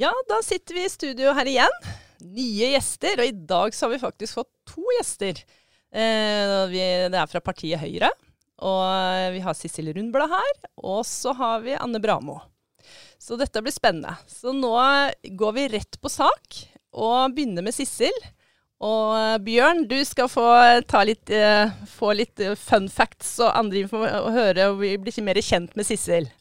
Ja, da sitter vi i studio her igjen. Nye gjester, og i dag så har vi faktisk fått to gjester. Eh, vi, det er fra partiet Høyre. Og vi har Sissel Rundblad her, og så har vi Anne Bramo. Så dette blir spennende. Så nå går vi rett på sak, og begynner med Sissel. Og Bjørn, du skal få, litt, eh, få litt fun facts og andre info og høre og bli mer kjent med Sissel.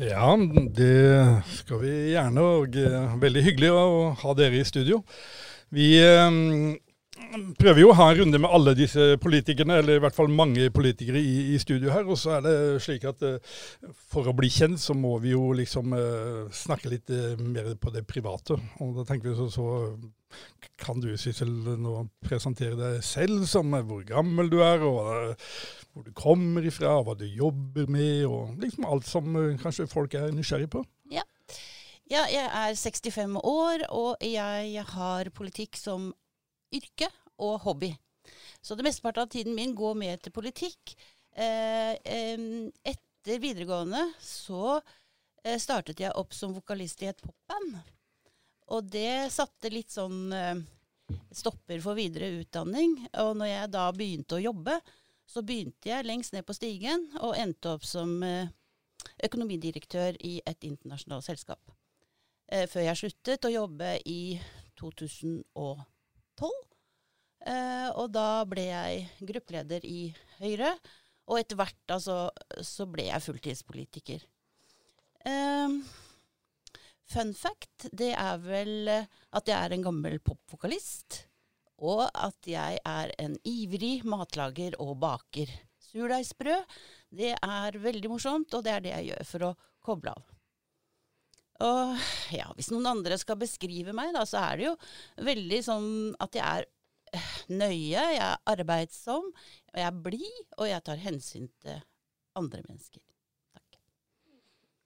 Ja, det skal vi gjerne. Og uh, veldig hyggelig å ha dere i studio. Vi um, prøver jo å ha en runde med alle disse politikerne, eller i hvert fall mange politikere i, i studio her. Og så er det slik at uh, for å bli kjent, så må vi jo liksom snakke litt mer på det private. Og da tenker vi så, så kan du Sissel nå presentere deg selv som hvor gammel du er, og hvor du kommer ifra, hva du jobber med, og liksom alt som kanskje folk er nysgjerrig på. Ja. ja, jeg er 65 år, og jeg har politikk som yrke og hobby. Så det mesteparten av tiden min går med til politikk. Eh, etter videregående så eh, startet jeg opp som vokalist i et popband. Og det satte litt sånn eh, stopper for videre utdanning. Og når jeg da begynte å jobbe, så begynte jeg lengst ned på stigen og endte opp som økonomidirektør i et internasjonalt selskap. Før jeg sluttet å jobbe i 2012. Eh, og da ble jeg gruppeleder i Høyre. Og etter hvert altså, så ble jeg fulltidspolitiker. Eh, fun fact, det er vel at jeg er en gammel popvokalist. Og at jeg er en ivrig matlager og baker. Surdeigsbrød, det er veldig morsomt, og det er det jeg gjør for å koble av. Og ja, hvis noen andre skal beskrive meg, da, så er det jo veldig sånn at jeg er nøye, jeg er arbeidsom, jeg er blid, og jeg tar hensyn til andre mennesker. Takk.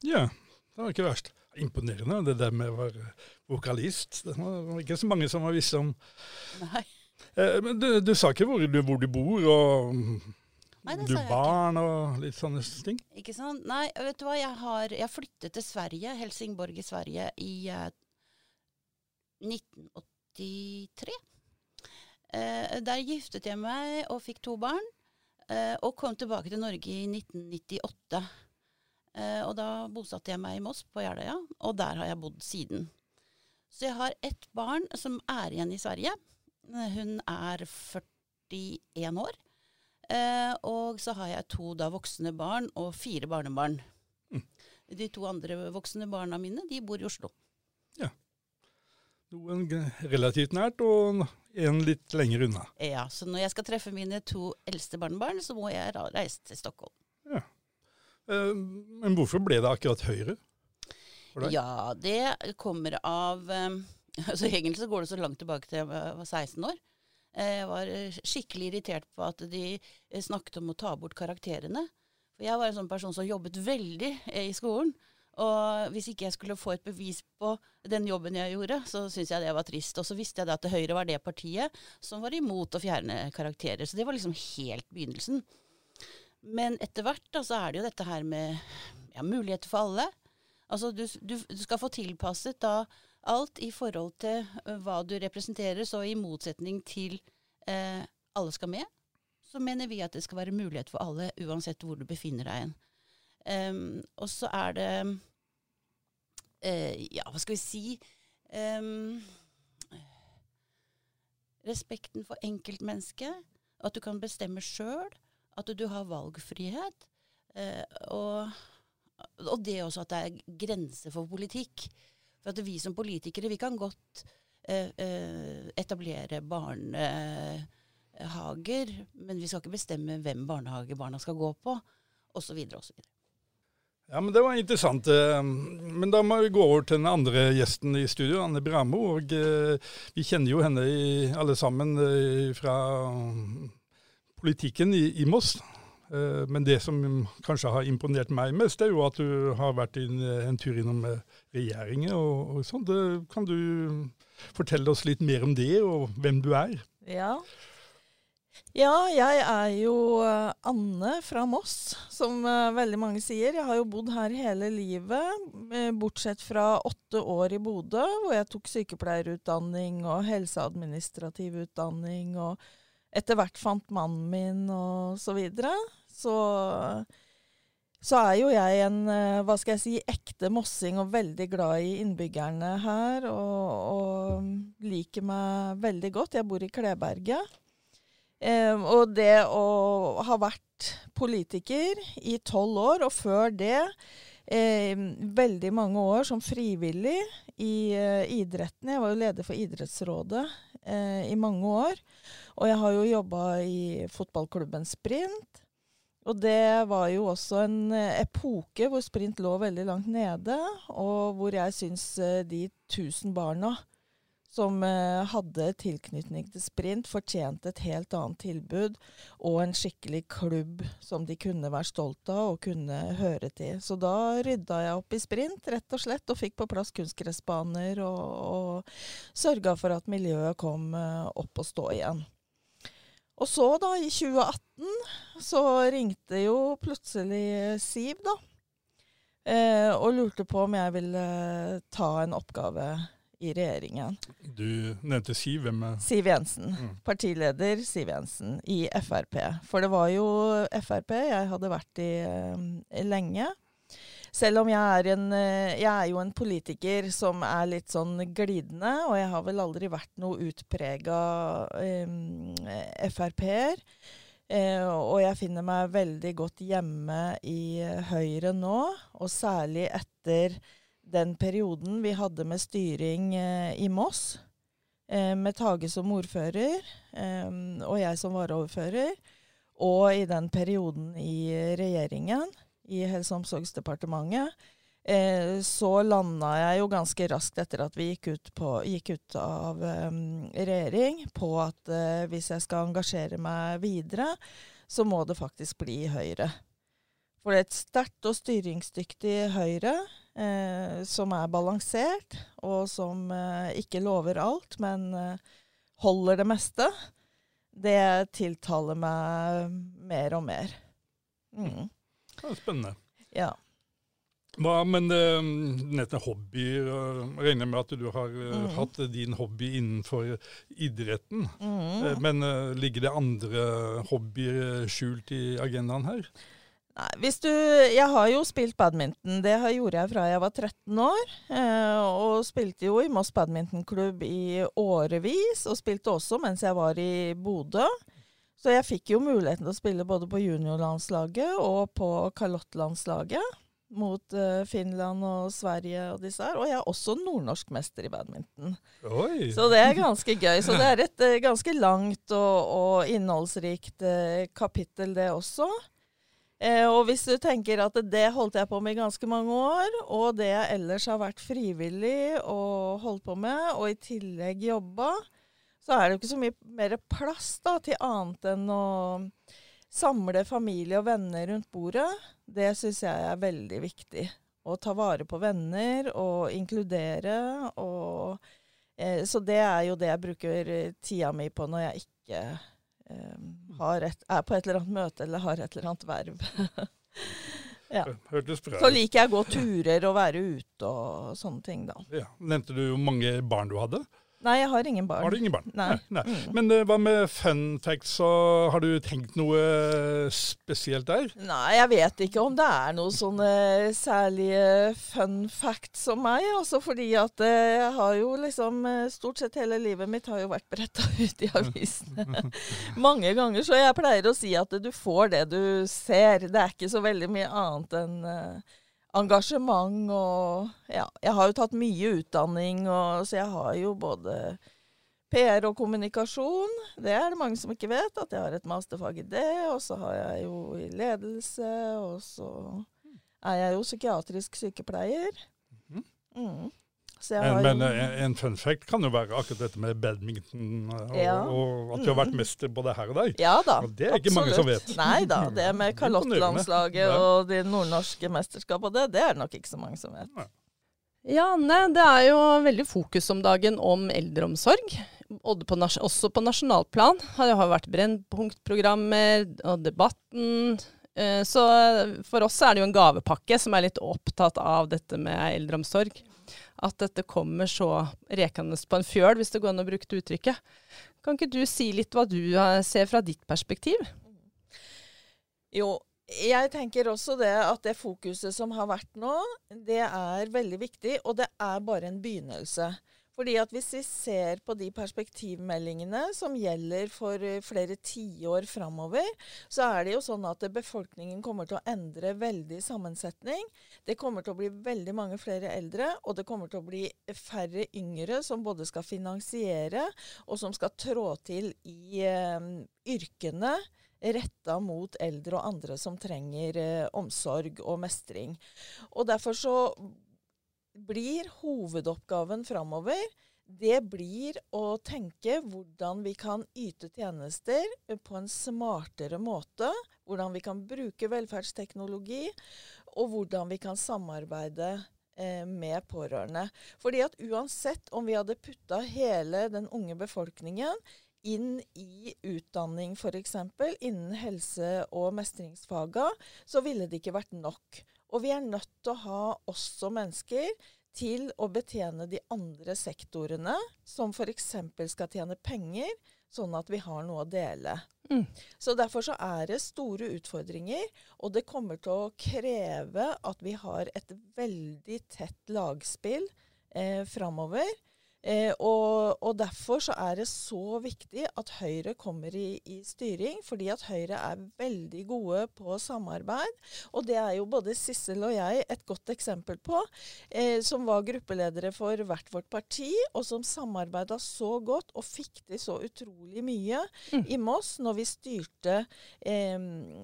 Ja, det var ikke verst. Imponerende, det der med å være vokalist. Det var ikke så mange som har visst om. Nei. Eh, men du, du, sa ikke hvor du, hvor du bor, og Nei, du barn og litt sånne ting? Ikke sant. Nei, vet du hva. Jeg har jeg flyttet til Sverige, Helsingborg i Sverige, i eh, 1983. Eh, der giftet jeg meg og fikk to barn, eh, og kom tilbake til Norge i 1998. Eh, og da bosatte jeg meg i Moss, på Jeløya, og der har jeg bodd siden. Så jeg har ett barn som er igjen i Sverige. Hun er 41 år. Eh, og så har jeg to da voksne barn og fire barnebarn. Mm. De to andre voksne barna mine de bor i Oslo. Ja. Noen relativt nært, og en litt lenger unna. Ja, så når jeg skal treffe mine to eldste barnebarn, så må jeg reise til Stockholm. Ja. Eh, men hvorfor ble det akkurat Høyre? Ja, det kommer av eh, altså Egentlig så går det så langt tilbake til jeg var 16 år. Eh, jeg var skikkelig irritert på at de snakket om å ta bort karakterene. For jeg var en sånn person som jobbet veldig i skolen. Og hvis ikke jeg skulle få et bevis på den jobben jeg gjorde, så syntes jeg det var trist. Og så visste jeg at Høyre var det partiet som var imot å fjerne karakterer. Så det var liksom helt begynnelsen. Men etter hvert da, så er det jo dette her med ja, muligheter for alle. Altså du, du, du, skal få tilpasset da alt i forhold til uh, hva du representerer. Så i motsetning til eh, alle skal med, så mener vi at det skal være mulighet for alle uansett hvor du befinner deg hen. Um, og så er det uh, Ja, hva skal vi si um, Respekten for enkeltmennesket. At du kan bestemme sjøl. At du har valgfrihet. Eh, og, og, det også at det er grenser for politikk. For at vi som politikere, vi kan godt eh, etablere barnehager, men vi skal ikke bestemme hvem barnehage barna skal gå på, osv. osv. Ja, men Det var interessant. Eh, men da må vi gå over til den andre gjesten i studio, Anne Bramo. og eh, Vi kjenner jo henne alle sammen eh, fra politikken i, i, Moss. Men det som kanskje har imponert meg mest, er jo at du har vært en, en tur innom regjeringen og, og sånn. Kan du fortelle oss litt mer om det, og hvem du er? Ja, Ja, jeg er jo eh, Anne fra Moss, som veldig mange sier. Jeg har jo bodd her hele livet, bortsett fra åtte år i Bodø, hvor jeg tok sykepleierutdanning og helseadministrativ utdanning, og etter hvert fant mannen min og så videre. Så, så er jo jeg en, uh, hva skal jeg si, ekte mossing og veldig glad i innbyggerne her, og, og liker meg veldig godt. Jeg bor i Kleberget. Eh, og det å ha vært politiker i tolv år, og før det eh, veldig mange år som frivillig i eh, idretten. Jeg var jo leder for Idrettsrådet eh, i mange år. Og jeg har jo jobba i fotballklubben Sprint. Og det var jo også en eh, epoke hvor sprint lå veldig langt nede, og hvor jeg syns eh, de tusen barna som eh, hadde tilknytning til sprint, fortjente et helt annet tilbud og en skikkelig klubb som de kunne være stolt av og kunne høre til. Så da rydda jeg opp i sprint, rett og slett, og fikk på plass kunstgressbaner og, og sørga for at miljøet kom opp og stå igjen. Og så, da, i 2018, så ringte jo plutselig Siv, da. Eh, og lurte på om jeg ville ta en oppgave i regjeringen. Du nevnte Siv. Hvem er Siv Jensen. Mm. Partileder Siv Jensen i Frp. For det var jo Frp jeg hadde vært i uh, lenge. Selv om jeg er, en, uh, jeg er jo en politiker som er litt sånn glidende, og jeg har vel aldri vært noe utprega um, Frp-er. Uh, og jeg finner meg veldig godt hjemme i Høyre nå, og særlig etter den perioden vi hadde med styring eh, i Moss, eh, med Tage som ordfører eh, og jeg som varaordfører, og i den perioden i regjeringen, i Helse- og omsorgsdepartementet, eh, så landa jeg jo ganske raskt etter at vi gikk ut, på, gikk ut av um, regjering, på at uh, hvis jeg skal engasjere meg videre, så må det faktisk bli Høyre. For det er et sterkt og styringsdyktig Høyre eh, som er balansert, og som eh, ikke lover alt, men eh, holder det meste, det tiltaler meg mer og mer. Mm. Er spennende. Ja. Hva, men dette hobbyer, uh, regner med at du har uh, mm. hatt din hobby innenfor idretten. Mm. men ligger det andre hobbyer skjult i agendaen her? Nei, hvis du Jeg har jo spilt badminton. Det gjorde jeg fra jeg var 13 år. Eh, og spilte jo i Moss badmintonklubb i årevis. Og spilte også mens jeg var i Bodø. Så jeg fikk jo muligheten til å spille både på juniorlandslaget og på kalottlandslaget. Mot uh, Finland og Sverige og disse her. Og jeg er også nordnorskmester i badminton. Oi. Så det er ganske gøy. Så det er et uh, ganske langt og, og innholdsrikt uh, kapittel, det også. Eh, og hvis du tenker at det holdt jeg på med i ganske mange år, og det jeg ellers har vært frivillig og holdt på med, og i tillegg jobba, så er det jo ikke så mye mer plass da, til annet enn å samle familie og venner rundt bordet. Det syns jeg er veldig viktig. Å ta vare på venner og inkludere. Og, eh, så det er jo det jeg bruker tida mi på når jeg ikke um, et, er på et eller annet møte eller har et eller annet verv. ja. Så liker jeg å gå turer og være ute og sånne ting, da. Ja. Nevnte du hvor mange barn du hadde? Nei, jeg har ingen barn. Har du ingen barn? Nei. nei, nei. Mm. Men uh, hva med fun facts? Og har du tenkt noe spesielt der? Nei, jeg vet ikke om det er noe sånne særlige fun facts om meg. Altså fordi at uh, jeg har jo liksom uh, Stort sett hele livet mitt har jo vært bretta ut i avisene mange ganger. Så jeg pleier å si at du får det du ser. Det er ikke så veldig mye annet enn engasjement og Ja, jeg har jo tatt mye utdanning, og, så jeg har jo både PR og kommunikasjon. Det er det mange som ikke vet, at jeg har et masterfag i det. Og så har jeg jo i ledelse, og så er jeg jo psykiatrisk sykepleier. Mhm. Mm. En, men en, en, fun fact kan jo være akkurat dette med badminton, og, ja. og at du har vært mester både her og der. Ja da, og Det er ikke mange som vet. Nei da. Det med kalottlandslaget ja. og de nordnorske mesterskapene, det, det er det nok ikke så mange som vet. Ja, Anne, det er jo veldig fokus om dagen om eldreomsorg. på, også på nasjonalplan. Det har vært Brennpunktprogrammer og Debatten. Eh, så for oss er det jo en gavepakke som er litt opptatt av dette med eldreomsorg. At dette kommer så rekende på en fjøl, hvis det går an å bruke det uttrykket. Kan ikke du si litt hva du ser fra ditt perspektiv? Jo, jeg tenker også det at det fokuset som har vært nå, det er veldig viktig, og det er bare en begynnelse. Fordi at Hvis vi ser på de perspektivmeldingene som gjelder for eh, flere tiår framover, så er det jo sånn at befolkningen kommer til å endre veldig sammensetning. Det kommer til å bli veldig mange flere eldre, og det kommer til å bli færre yngre som både skal finansiere og som skal trå til i eh, yrkene retta mot eldre og andre som trenger eh, omsorg og mestring. Og Derfor så blir hovedoppgaven framover det blir å tenke hvordan vi kan yte tjenester på en smartere måte. Hvordan vi kan bruke velferdsteknologi, og hvordan vi kan samarbeide eh, med pårørende. Fordi at uansett om vi hadde putta hele den unge befolkningen inn i utdanning f.eks. innen helse- og mestringsfaga, så ville det ikke vært nok. Og vi er nødt til å ha også mennesker til å betjene de andre sektorene, som f.eks. skal tjene penger, sånn at vi har noe å dele. Mm. Så Derfor så er det store utfordringer, og det kommer til å kreve at vi har et veldig tett lagspill eh, framover. Eh, og, og, Derfor så er det så viktig at Høyre kommer i, i, styring, fordi at Høyre er veldig gode på samarbeid. Og det er jo både Sissel og jeg et godt eksempel på, eh, som var gruppeledere for hvert vårt parti, og som samarbeida så godt og fikk til så utrolig mye mm. i Moss når vi styrte eh,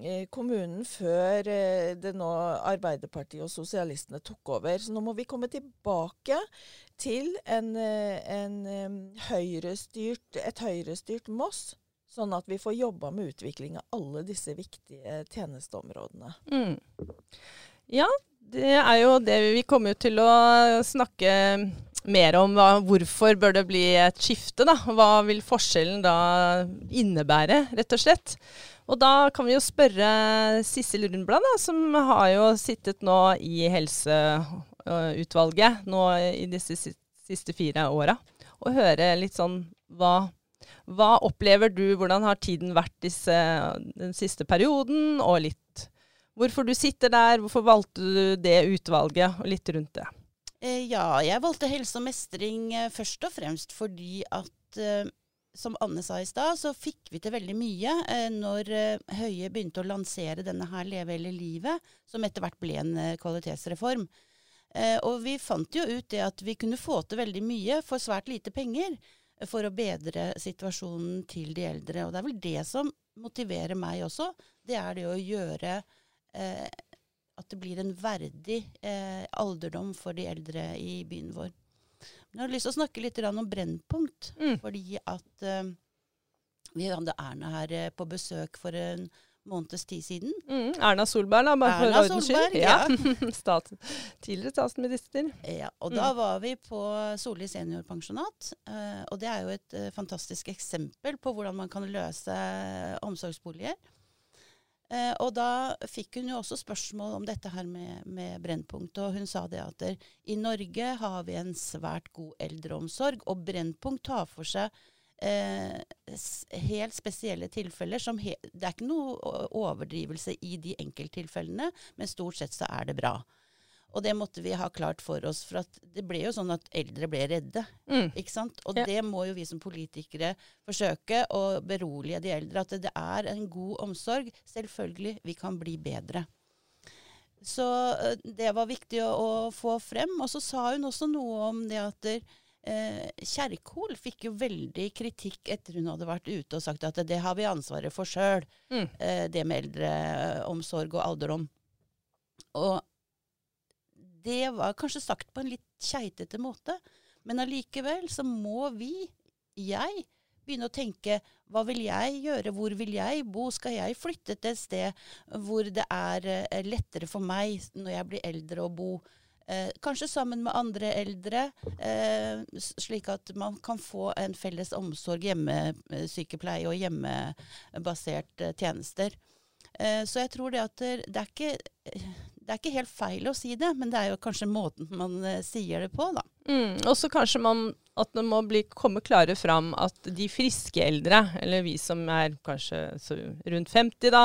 eh kommunen før eh, det nå Arbeiderpartiet og sosialistene tok over. Så nå må vi komme tilbake til en, eh, en høyrestyrt, et høyrestyrt Moss. Sånn at vi får jobba med utvikling av alle disse viktige tjenesteområdene. Mm. Ja, det er jo det vi kommer til å snakke mer om. Hva, hvorfor bør det bli et skifte? da? Hva vil forskjellen da innebære, rett og slett? Og da kan vi jo spørre Sissel Rundblad, da, som har jo sittet nå i helse- utvalget nå i disse siste fire åra. Og høre litt sånn hva, hva opplever du, hvordan har tiden vært disse, den siste perioden, og litt hvorfor du sitter der, hvorfor valgte du det utvalget, og litt rundt det. Eh, ja, jeg valgte helse og mestring eh, først og fremst fordi at eh, som Anne sa i stad, så fikk vi til veldig mye eh, når eh, Høie begynte å lansere denne her Leve hele livet, som etter hvert ble en eh, kvalitetsreform. Eh, og vi fant jo ut det at vi kunne få til veldig mye for svært lite penger for å bedre situasjonen til de eldre. Og det er vel det som motiverer meg også. Det er det å gjøre eh, at det blir en verdig eh, alderdom for de eldre i byen vår. Men jeg har lyst til å snakke litt om Brennpunkt. Mm. Fordi at eh, vi hadde Erna her eh, på besøk for en måneds tid siden. Mm, Erna Solberg, da, bare Erna for ordens skyld. Ja. Stat, tidligere statsminister. Ja, og mm. da var vi på Solli seniorpensjonat. Uh, og det er jo et uh, fantastisk eksempel på hvordan man kan løse omsorgsboliger. Uh, og da fikk hun jo også spørsmål om dette her med, med Brennpunkt. Og hun sa det at i Norge har vi en svært god eldreomsorg, og Brennpunkt tar for seg eh, helt spesielle tilfeller som he Det er ikke noe overdrivelse i de enkelttilfellene, men stort sett så er det bra. Og det måtte vi ha klart for oss, for det ble jo sånn at eldre ble redde. Mm. ikke sant? Og ja. det må jo vi som politikere forsøke å berolige de eldre. At det er en god omsorg. Selvfølgelig, vi kan bli bedre. Så eh, det var viktig å, å få frem. Og så sa hun også noe om det at Kjerkol fikk jo veldig kritikk etter hun hadde vært ute og sagt at det har vi ansvaret for sjøl, mm. eh, det med eldreomsorg og alderdom. Og det var kanskje sagt på en litt keitete måte, men allikevel så må vi, jeg, begynne å tenke hva vil jeg gjøre, hvor vil jeg bo, skal jeg flytte til et sted hvor det er eh, lettere for meg når jeg blir eldre å bo? Eh, kanskje sammen med andre eldre, eh, slik at man kan få en felles omsorg, hjemmesykepleie og hjemmebaserte tjenester. Eh, så jeg tror det at det, er ikke, det er ikke helt feil å si det, men det er jo kanskje måten man eh, sier det på, da. Mm, og så kanskje man, at det må bli, komme klarere fram at de friske eldre, eller vi som er kanskje rundt 50 da,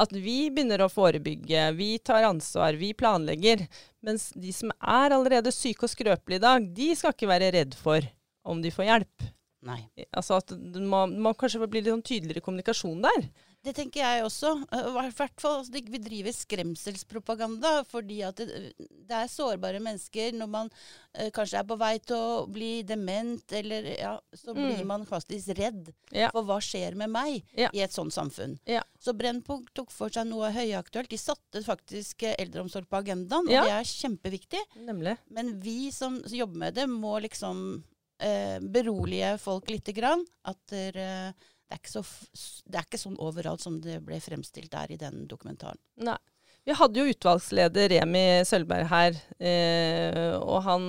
at vi begynner å forebygge, vi tar ansvar, vi planlegger. Mens de som er allerede syke og skrøpelige i dag, de skal ikke være redd for om de får hjelp. Nei. Altså at må, må kanskje bli litt sånn tydeligere kommunikasjon der. Det tenker jeg også. Eh, I hvert fall altså, Vi driver skremselspropaganda fordi at det, det, er sårbare mennesker. Når man eh, kanskje er på vei til å bli dement, eller ja, så mm. blir man faktisk redd ja. for hva skjer med meg ja. i et sånt samfunn. Så Brennpunkt tok for seg noe høyaktuelt. De satte faktisk eh, eldreomsorg på agendaen, og det er kjempeviktig. Nemlig. Men vi som jobber med det, må liksom eh, berolige folk lite grann. At dere det er, så, det er, ikke sånn overalt som det ble fremstilt der i den dokumentaren. Nei. Vi hadde jo utvalgsleder Remi Sølvberg her, eh, og han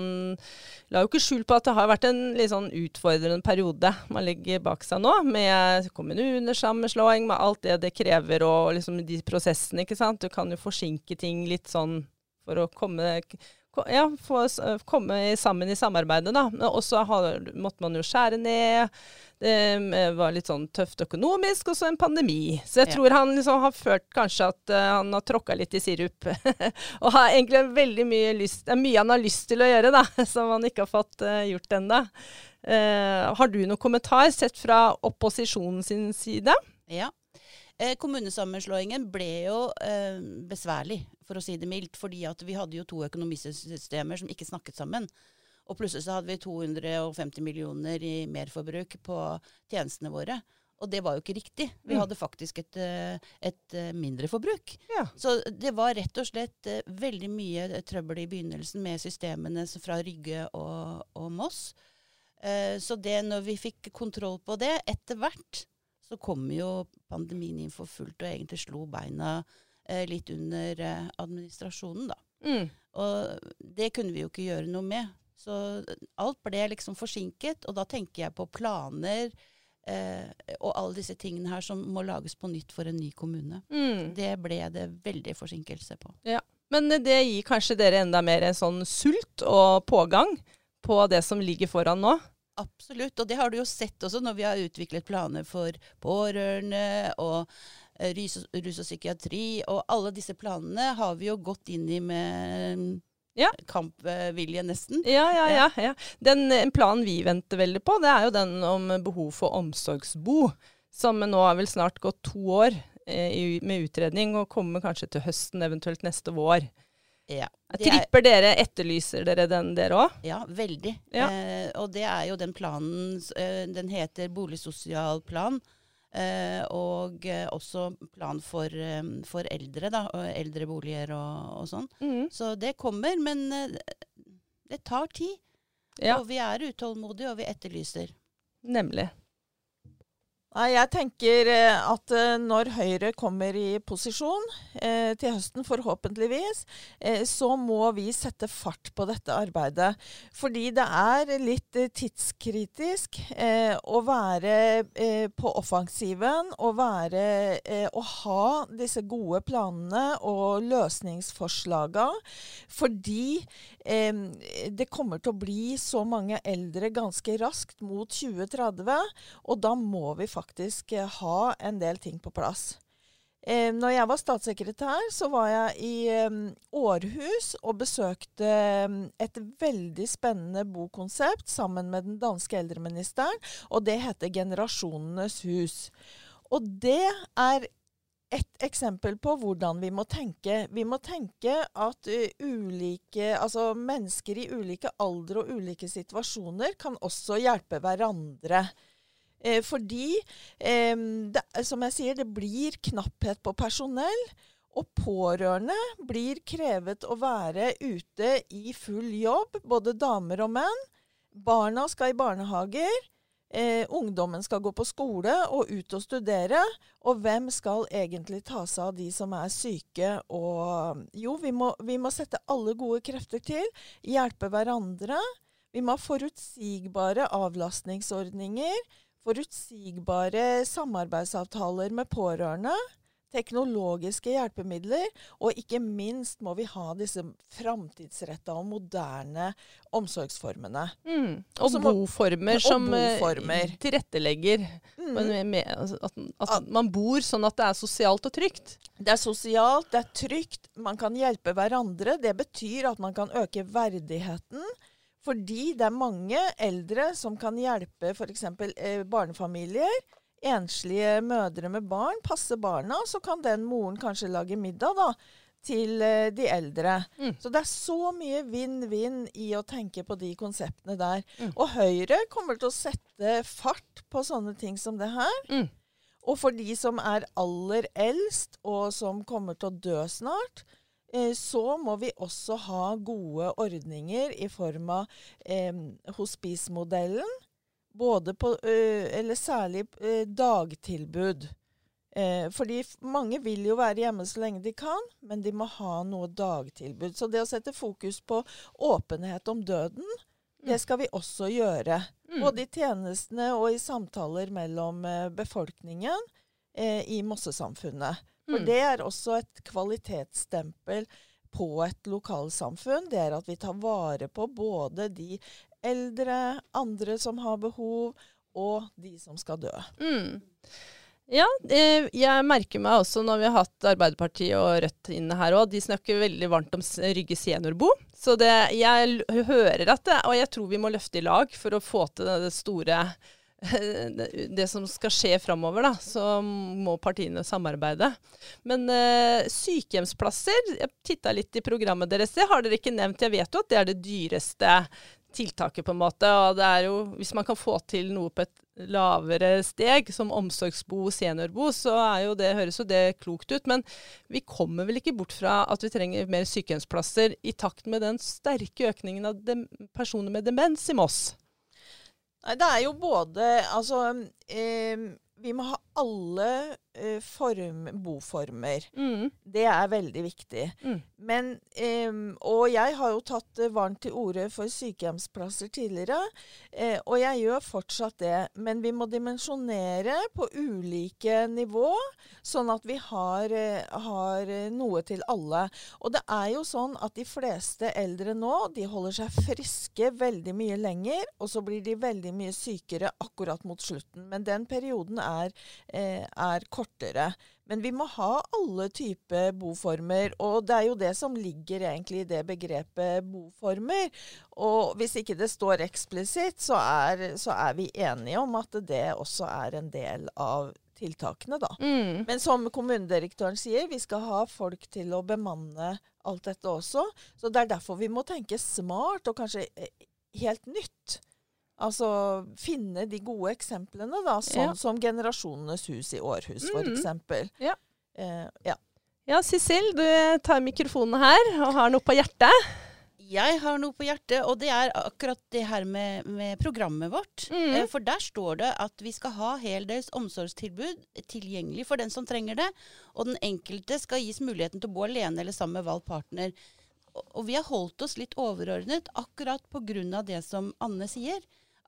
la jo ikke skjul på at det har vært en litt sånn utfordrende periode man ligger bak seg nå, med kommunesammenslåing, med alt det det krever og liksom de prosessene, ikke sant. Du kan jo forsinke ting litt sånn for å komme ja, få komme sammen i samarbeidet, da. Og så måtte man jo skjære ned. Det eh, var litt sånn tøft økonomisk, og så en pandemi. Så jeg ja. tror han liksom har følt kanskje at uh, han har tråkka litt i sirup. og har egentlig veldig mye lyst mye han har lyst til å gjøre, da, som han ikke har fått uh, gjort ennå. Uh, har du noen kommentar sett fra opposisjonen sin side? Ja. Eh, kommunesammenslåingen ble jo eh, besværlig, for å si det mildt. Fordi at vi hadde jo to økonomisystemer som ikke snakket sammen. Og plutselig så hadde vi 250 millioner i merforbruk på tjenestene våre. Og det var jo ikke riktig. Vi mm. hadde faktisk et, eh, et mindre forbruk. Ja. Så det var rett og slett eh, veldig mye trøbbel i begynnelsen med systemene fra Rygge og, og Moss. Så det når vi fikk kontroll på det etter hvert, så kom jo pandemien inn for fullt og egentlig slo beina eh, litt under eh, administrasjonen, da. Mm. Og det kunne vi jo ikke gjøre noe med. Så alt ble liksom forsinket, og da tenker jeg på planer eh, og alle disse tingene her som må lages på nytt for en ny kommune. Mm. Det ble det veldig forsinkelse på. Ja. Men det gir kanskje dere enda mer en sånn sult og pågang på det som ligger foran nå? Absolutt. Og det har du jo sett også når vi har utviklet planer for pårørende og eh, rus, rus, og psykiatri. Og alle disse planene har vi jo gått inn i med ja. kampvilje, nesten. Ja, ja, ja. ja. Den planen vi venter veldig på, det er jo den om behov for omsorgsbo. Som nå har vel snart gått to år eh, med utredning, og kommer kanskje til høsten, eventuelt neste vår. Ja. Tripper dere, etterlyser dere den dere òg? Ja, veldig. Ja. Eh, og det er jo den planen eh, Den heter boligsosial plan. Eh, og eh, også plan for, eh, for, eldre, da. Eldreboliger og, og sånn. Mm. Så det kommer, men det tar tid. Ja. Og vi er utålmodige, og vi etterlyser. Nemlig. Nei, Jeg tenker eh, at eh, når Høyre kommer i posisjon eh, til høsten, forhåpentligvis, eh, så må vi sette fart på dette arbeidet. Fordi det er litt eh, tidskritisk eh, å være på offensiven og være Å ha disse gode planene og løsningsforslagene. Fordi det kommer til å bli så mange eldre ganske raskt mot 2030, og da må vi faktisk faktisk eh, ha en del ting på plass. Eh, når jeg var statssekretær, så var jeg i eh, Århus og besøkte eh, et veldig spennende bokonsept sammen med den danske eldreministeren, og det heter Generasjonenes hus. Og det er et eksempel på hvordan vi må tenke. Vi må tenke at uh, ulike, altså mennesker i ulike alder og ulike situasjoner kan også hjelpe hverandre. Eh, fordi, eh, det, som jeg sier, det blir knapphet på personell. Og pårørende blir krevet å være ute i full jobb, både damer og menn. Barna skal i barnehager. Eh, ungdommen skal gå på skole og ut og studere. Og hvem skal egentlig ta seg av de som er syke? Og jo, vi må, vi må sette alle gode krefter til. Hjelpe hverandre. Vi må ha forutsigbare avlastningsordninger. Forutsigbare samarbeidsavtaler med pårørende teknologiske hjelpemidler, og ikke minst må vi ha disse framtidsretta og moderne omsorgsformene. Mm. Og må, boformer som og boformer. tilrettelegger mm. med, altså, at, at, man bor sånn at det er sosialt og trygt. Det er sosialt, det er trygt, man kan hjelpe hverandre. Det betyr at man kan øke verdigheten. Fordi det er mange eldre som kan hjelpe f.eks. Eh, barnefamilier enslige mødre med barn Passe barna, så kan den moren kanskje lage middag da, til uh, de eldre. Mm. Så det er så mye vinn-vinn i å tenke på de konseptene der. Mm. Og Høyre kommer til å sette fart på sånne ting som det her. Mm. Og for de som er aller eldst, og som kommer til å dø snart, eh, så må vi også ha gode ordninger i form av eh, hospicemodellen både på Eller særlig dagtilbud. Eh, fordi mange vil jo være hjemme så lenge de kan, men de må ha noe dagtilbud. Så det å sette fokus på åpenhet om døden, det mm. skal vi også gjøre. Mm. Både i tjenestene og i samtaler mellom eh, befolkningen eh, i Mossesamfunnet. For mm. det er også et kvalitetsstempel på et lokalsamfunn. Det er at vi tar vare på både de eldre, andre som har behov, og de som skal dø. Mm. Ja, eh, jeg merker meg også når vi har hatt Arbeiderpartiet og Rødt inne her òg, de snakker veldig varmt om Rygge seniorbo. Så det, jeg hører at det, og jeg tror vi må løfte i lag for å få til det store det som skal skje framover, da, så må partiene samarbeide. Men eh, sykehjemsplasser Jeg titta litt i programmet deres. Det har dere ikke nevnt. Jeg vet jo at det er det dyreste tiltaket, på en måte. Og det er jo, hvis man kan få til noe på et lavere steg, som omsorgsbo, seniorbo, så jo det, høres jo det klokt ut. Men vi kommer vel ikke bort fra at vi trenger mer sykehjemsplasser i takt med den sterke økningen av personer med demens i Moss? Nei, det er jo både Altså vi må ha alle uh, form, boformer. Mm. Det er veldig viktig. Mm. Men, um, og jeg har jo tatt uh, varmt til orde for sykehjemsplasser tidligere, uh, og jeg gjør fortsatt det. Men vi må dimensjonere på ulike nivå, sånn at vi har, har noe til alle. Og det er jo sånn at de fleste eldre nå, de holder seg friske veldig mye lenger, og så blir de veldig mye sykere akkurat mot slutten. Men den perioden er Eh, er kortere. Men vi må ha alle typer boformer, og det er jo det som ligger egentlig i det begrepet boformer. Og hvis ikke det står eksplisitt, så er, så er vi enige om at det også er en del av tiltakene, da. Mm. Men som kommunedirektøren sier, vi skal ha folk til å bemanne alt dette også. Så det er derfor vi må tenke smart og kanskje eh, helt nytt. Altså finne de gode eksemplene, da, sånn ja. som Generasjonenes hus i Århus, mm. f.eks. Ja. Eh, ja. ja, Sissel, du tar mikrofonen her og har noe på hjertet. Jeg har noe på hjertet, og det er akkurat det her med, med programmet vårt. Mm. Eh, for der står det at vi skal ha heldøgns omsorgstilbud tilgjengelig for den som trenger det. Og den enkelte skal gis muligheten til å bo alene eller sammen med valgt partner. Og, og vi har holdt oss litt overordnet akkurat pga. det som Anne sier.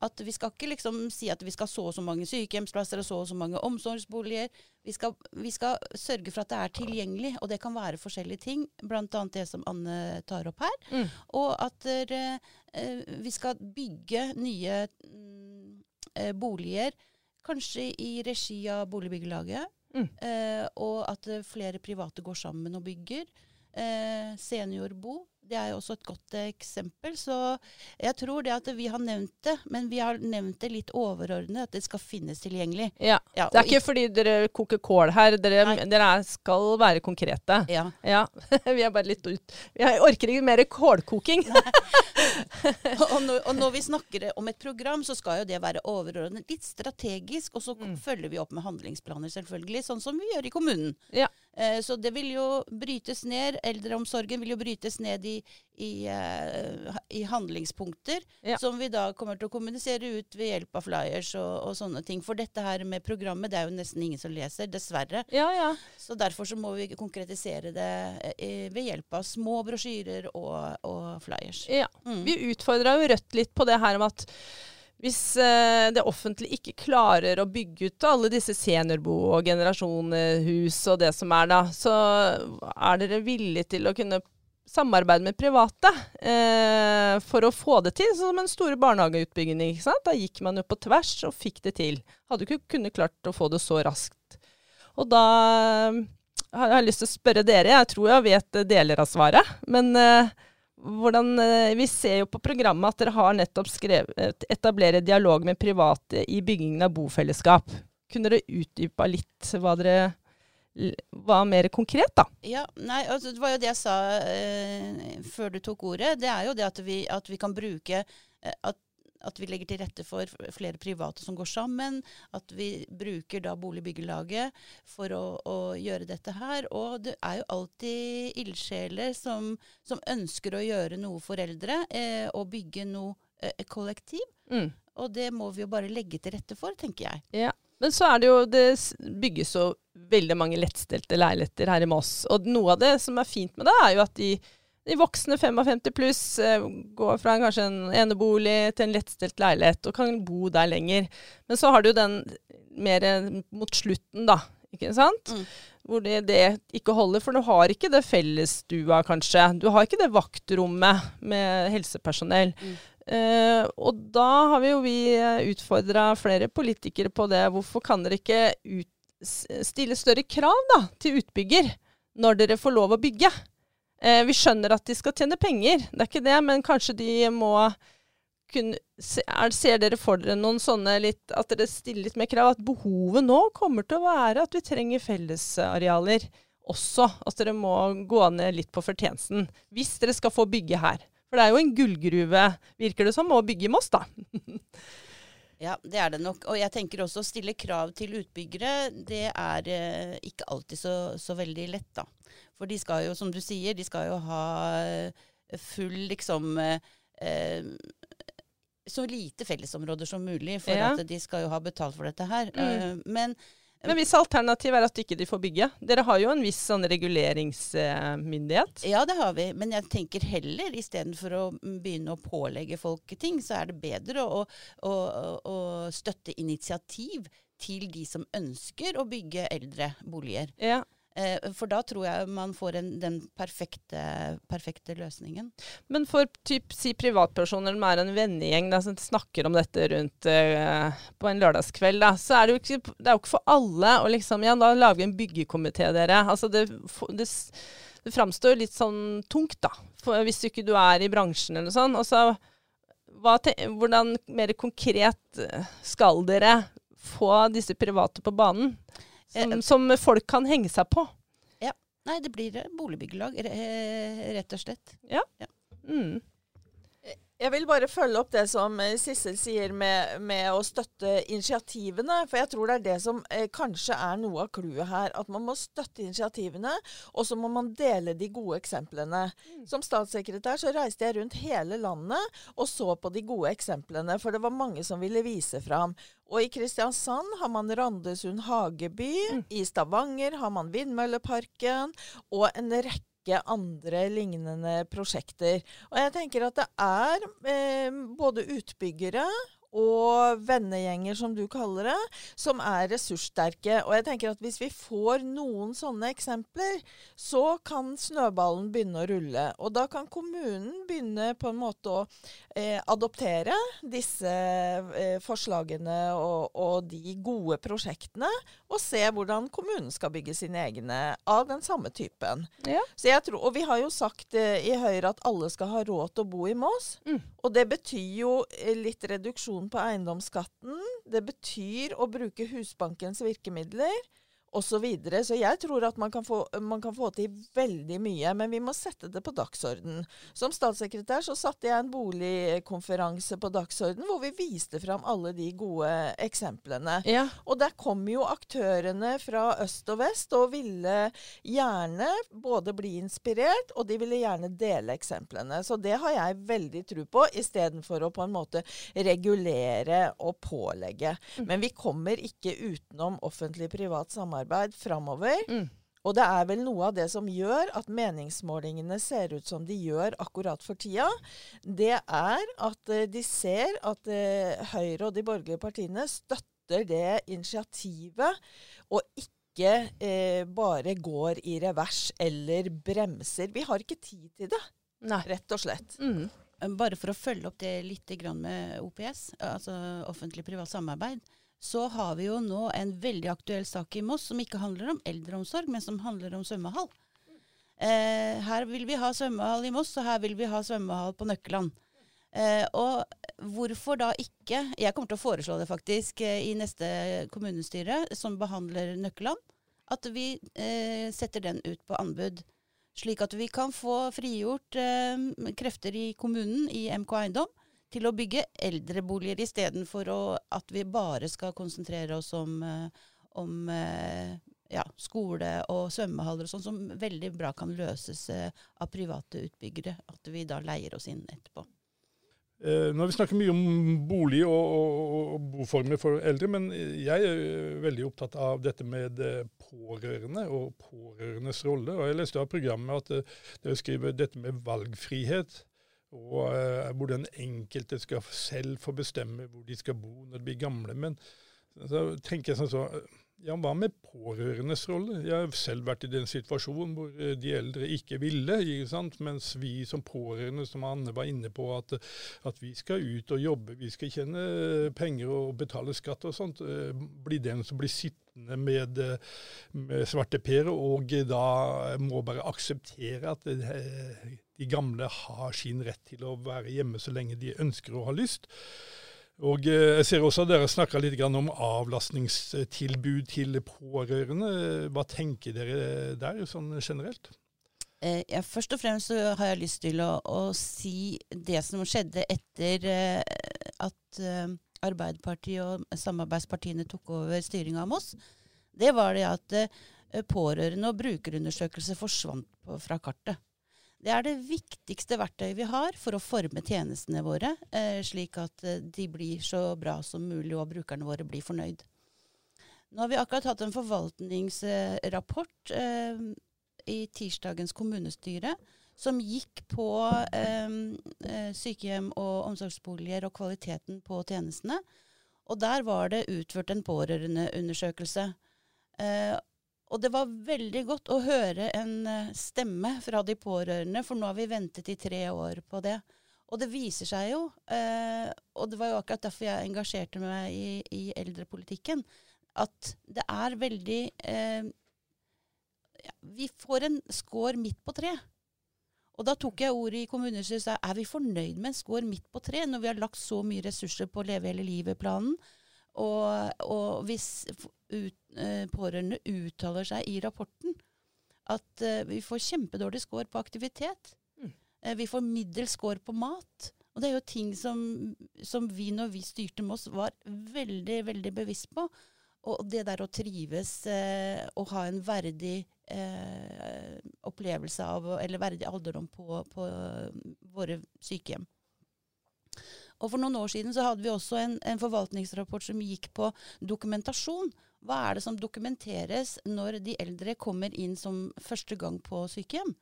At vi skal ikke liksom si at vi skal så og så mange sykehjemsplasser og så og så mange omsorgsboliger. Vi skal, vi skal, sørge for at det er tilgjengelig, og det kan være forskjellige ting. Bl.a. det som Anne tar opp her. Mm. Og at uh, vi skal bygge nye uh, boliger, kanskje i regi av Boligbyggelaget. Mm. Uh, og at flere private går sammen og bygger. seniorbo det er jo også et godt eksempel. Så jeg tror det at vi har nevnt det, men vi har nevnt det litt overordnet, at det skal finnes tilgjengelig. Ja, ja Det er ikke fordi dere koker kål her, dere, dere skal være konkrete. Ja. ja. vi er bare litt ut Vi orker ikke mer kålkoking. og, når, og, når, vi snakker om et program, så skal jo det være overordnet, litt strategisk, og så mm. følger vi opp med handlingsplaner, selvfølgelig, sånn som vi gjør i kommunen. Ja. Eh, så det vil jo brytes ned. Eldreomsorgen vil jo brytes ned i, i, eh, i handlingspunkter, Ja. som vi da kommer til å kommunisere ut ved hjelp av flyers og, og sånne ting. For dette her med programmet, det er jo nesten ingen som leser, dessverre. Ja, ja. Så derfor så må vi konkretisere det eh, ved hjelp av små brosjyrer og, og flyers. ja. Mm. Vi utfordra jo Rødt litt på det her om at hvis eh, det offentlige ikke klarer å bygge ut alle disse seniorbo- og generasjonhus og det som er da, så er dere villige til å kunne samarbeide med private eh, for å få det til, sånn som en store barnehageutbygging. ikke sant? Da gikk man jo på tvers og fikk det til. Hadde ikke kunnet klart å få det så raskt. Og da eh, har jeg lyst til å spørre dere, jeg tror jeg vet deler av svaret, men eh, hvordan, eh, vi ser jo på programmet at dere har nettopp skrevet 'etablere dialog med private i byggingen av bofellesskap'. Kunne dere utdypa litt hva dere var mer konkret, da? Ja, nei, altså, Det var jo det jeg sa eh, før du tok ordet. Det er jo det at vi, at vi kan bruke eh, at, at vi legger til rette for flere private som går sammen. At vi bruker da boligbyggelaget for å, å gjøre dette her. Og det er jo alltid ildsjeler som, som ønsker å gjøre noe for eldre. Eh, og bygge noe eh, kollektiv. Mm. Og det må vi jo bare legge til rette for, tenker jeg. Ja. Men så er det jo Det bygges jo veldig mange lettstelte leiligheter her i Moss. Og noe av det som er fint med det, er jo at de, de voksne 55 pluss eh, går fra en, kanskje en enebolig til en lettstelt leilighet og kan bo der lenger. Men så har du den mer eh, mot slutten, da. Ikke sant? Mm. Hvor det, det ikke holder. For du har ikke det fellesstua, kanskje. Du har ikke det vaktrommet med helsepersonell. Mm. Eh, og da har vi jo vi utfordra flere politikere på det. Hvorfor kan dere ikke ut, stille større krav da, til utbygger når dere får lov å bygge? Eh, vi skjønner at de skal tjene penger, det er ikke det, men kanskje de må kunne se, er, Ser dere for dere noen sånne litt At dere stiller litt mer krav? At behovet nå kommer til å være at vi trenger fellesarealer også. At dere må gå ned litt på fortjenesten. Hvis dere skal få bygge her. For det er jo en gullgruve, virker det som, å bygge i Moss, da. Ja, det er det nok. Og jeg tenker også å stille krav til utbyggere, det er eh, ikke alltid så, så veldig lett, da. For de skal jo, som du sier, de skal jo ha eh, full liksom eh, eh, Så lite fellesområder som mulig, for Ja. at de skal jo ha betalt for dette her. Mm. Eh, men Men hvis alternativet er at ikke de får bygge Dere har jo en viss sånn reguleringsmyndighet. Ja, det har vi. Men jeg tenker heller, istedenfor å begynne å pålegge folk ting, så er det bedre å, å, å støtte initiativ til de som ønsker å bygge eldre boliger. Ja. Eh, for da tror jeg man får en, den perfekte, perfekte løsningen. Men for typ, si privatpersoner som er en vennegjeng da, som snakker om dette rundt eh, på en lørdagskveld, da, så er det jo ikke, det er jo ikke for alle å liksom Ja, da lager en byggekomité, dere. Altså det, det, det framstår litt sånn tungt, da. For hvis du ikke du er i bransjen eller noe sånt. Altså, hvordan mer konkret skal dere få disse private på banen? Som, Eh, som folk kan henge seg på. Ja. Nei, det blir eh, boligbyggelag, rett og slett. Ja. ja. Mm. Jeg vil bare følge opp det som eh, Sissel sier med, med å støtte initiativene. For jeg tror det er det som eh, kanskje er noe av clouet her. At man må støtte initiativene, og så må man dele de gode eksemplene. Som statssekretær så reiste jeg rundt hele landet og så på de gode eksemplene. For det var mange som ville vise fram. Og i Kristiansand har man Randesund hageby. I Stavanger har man Vindmølleparken. Og en rekke andre lignende prosjekter. Og jeg tenker at det er eh, både utbyggere og vennegjenger, som du kaller det, som er ressurssterke. Og jeg tenker at hvis vi får noen sånne eksempler, så kan snøballen begynne å rulle. Og da kan kommunen begynne på en måte å eh, adoptere disse eh, forslagene og, og de gode prosjektene, og se hvordan kommunen skal bygge sine egne av den samme typen. Ja. Så jeg tror, og vi har jo sagt eh, i Høyre at alle skal ha råd til å bo i Mås, Mm. Og det betyr jo eh, litt reduksjon på eiendomsskatten. Det betyr å bruke Husbankens virkemidler. Osv. Så, videre. så jeg tror at man kan, få, man kan, få, til veldig mye, men vi må sette det på dagsorden. Som statssekretær så satte jeg en boligkonferanse på dagsorden hvor vi viste fram alle de gode eksemplene. Ja. Og der kom jo aktørene fra øst og vest og ville gjerne både bli inspirert, og de ville gjerne dele eksemplene. Så det har jeg veldig tro på, istedenfor å på en måte regulere og pålegge. Mm. Men vi kommer ikke utenom offentlig-privat samarbeid framover. Mm. Og det er vel noe av det som gjør at meningsmålingene ser ut som de gjør akkurat for tida. Det er at uh, de ser at uh, Høyre og de borgerlige partiene støtter det initiativet, og ikke uh, bare går i revers eller bremser. Vi har ikke tid til det, Nei. rett og slett. Mm. Bare for å følge opp det litt med OPS, altså offentlig-privat samarbeid så har vi jo nå en veldig aktuell sak i Moss som ikke handler om eldreomsorg, men som handler om svømmehall. Eh, her vil vi ha svømmehall i Moss, og her vil vi ha svømmehall på Nøkkeland. Eh, og hvorfor da ikke Jeg kommer til å foreslå det faktisk eh, i neste kommunestyre som behandler Nøkkeland. At vi eh, setter den ut på anbud. Slik at vi kan få frigjort eh, krefter i kommunen, i MK Eiendom, til å bygge eldreboliger istedenfor at vi bare skal konsentrere oss om, eh, om eh, ja, skole og svømmehaller og sånn, som veldig bra kan løses eh, av private utbyggere. At vi da leier oss inn etterpå. Nå har vi snakket mye om bolig og, og, og, boformer for eldre, men jeg er veldig opptatt av dette med pårørende og pårørendes rolle. Og Jeg leste av programmet at dere skriver dette med valgfrihet og uh, hvor den enkelte skal selv få bestemme hvor de skal bo når de blir gamle. Men så tenker jeg sånn så, ja, hva med pårørendes rolle? Jeg har selv vært i den situasjonen hvor eh, de eldre ikke ville, ikke mens vi som pårørende, som Anne var inne på, at, at, vi skal ut og jobbe, vi skal tjene penger og betale skatt og sånt, eh, blir den som blir sittende med, med svarteper og da må bare akseptere at det, de gamle har sin rett til å være hjemme så lenge de ønsker og har lyst. Og eh, Jeg ser også at dere snakka litt om avlastningstilbud til pårørende. Hva tenker dere der, sånn generelt? Eh, ja, først og fremst har jeg lyst til å, å si det som skjedde etter eh, at Arbeiderpartiet og samarbeidspartiene tok over styringa av Moss. Det var det at pårørende og brukerundersøkelse forsvant fra kartet. Det er det viktigste verktøyet vi har for å forme tjenestene våre, eh, slik at eh, de blir så bra som mulig, og brukerne våre blir fornøyd. Nå har vi akkurat hatt en forvaltningsrapport eh, i tirsdagens kommunestyre som gikk på eh, eh, sykehjem og omsorgsboliger og kvaliteten på tjenestene. Og der var det utført en pårørendeundersøkelse. Eh, og det var veldig godt å høre en eh, stemme fra de pårørende, for nå har vi ventet i tre år på det. Og det viser seg jo, eh, og det var jo akkurat derfor jeg engasjerte meg i, i eldrepolitikken, at det er veldig eh, Vi får en skår midt på tre. Og da tok jeg ordet i kommunestyret og sa er vi fornøyd med en skår midt på tre, når vi har lagt så mye ressurser på Leve hele livet-planen, og, og hvis ut, eh, pårørende uttaler seg i rapporten at eh, vi får kjempedårlig score på aktivitet. Mm. Eh, vi får middels score på mat. Og det er jo ting som, som vi når vi styrte Moss var veldig, veldig bevisst på. Og det der å trives og ha en verdig opplevelse av, eller verdig alderdom på, på våre sykehjem. Og For noen år siden så hadde vi også en, en, forvaltningsrapport som gikk på dokumentasjon. Hva er det som dokumenteres når de eldre kommer inn som første gang på sykehjem?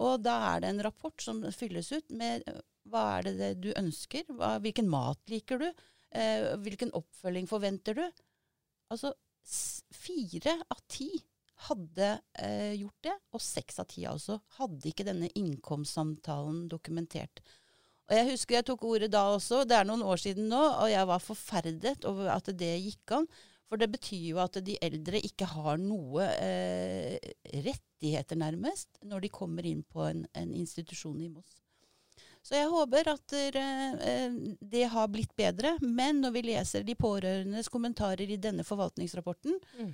Og da er det en rapport som fylles ut med hva er det du ønsker, hva, hvilken mat liker du, eh, hvilken oppfølging forventer du? Altså fire av ti hadde eh, gjort det, og seks av ti altså hadde ikke denne innkomstsamtalen dokumentert. Og Jeg husker jeg tok ordet da også, det er noen år siden nå, og jeg var forferdet over at det gikk an. For det betyr jo at de eldre ikke har noe eh, rettigheter, nærmest, når de kommer inn på en, en institusjon i Moss. Så jeg håper at eh, det har blitt bedre. Men når vi leser de pårørendes kommentarer i denne forvaltningsrapporten, mm.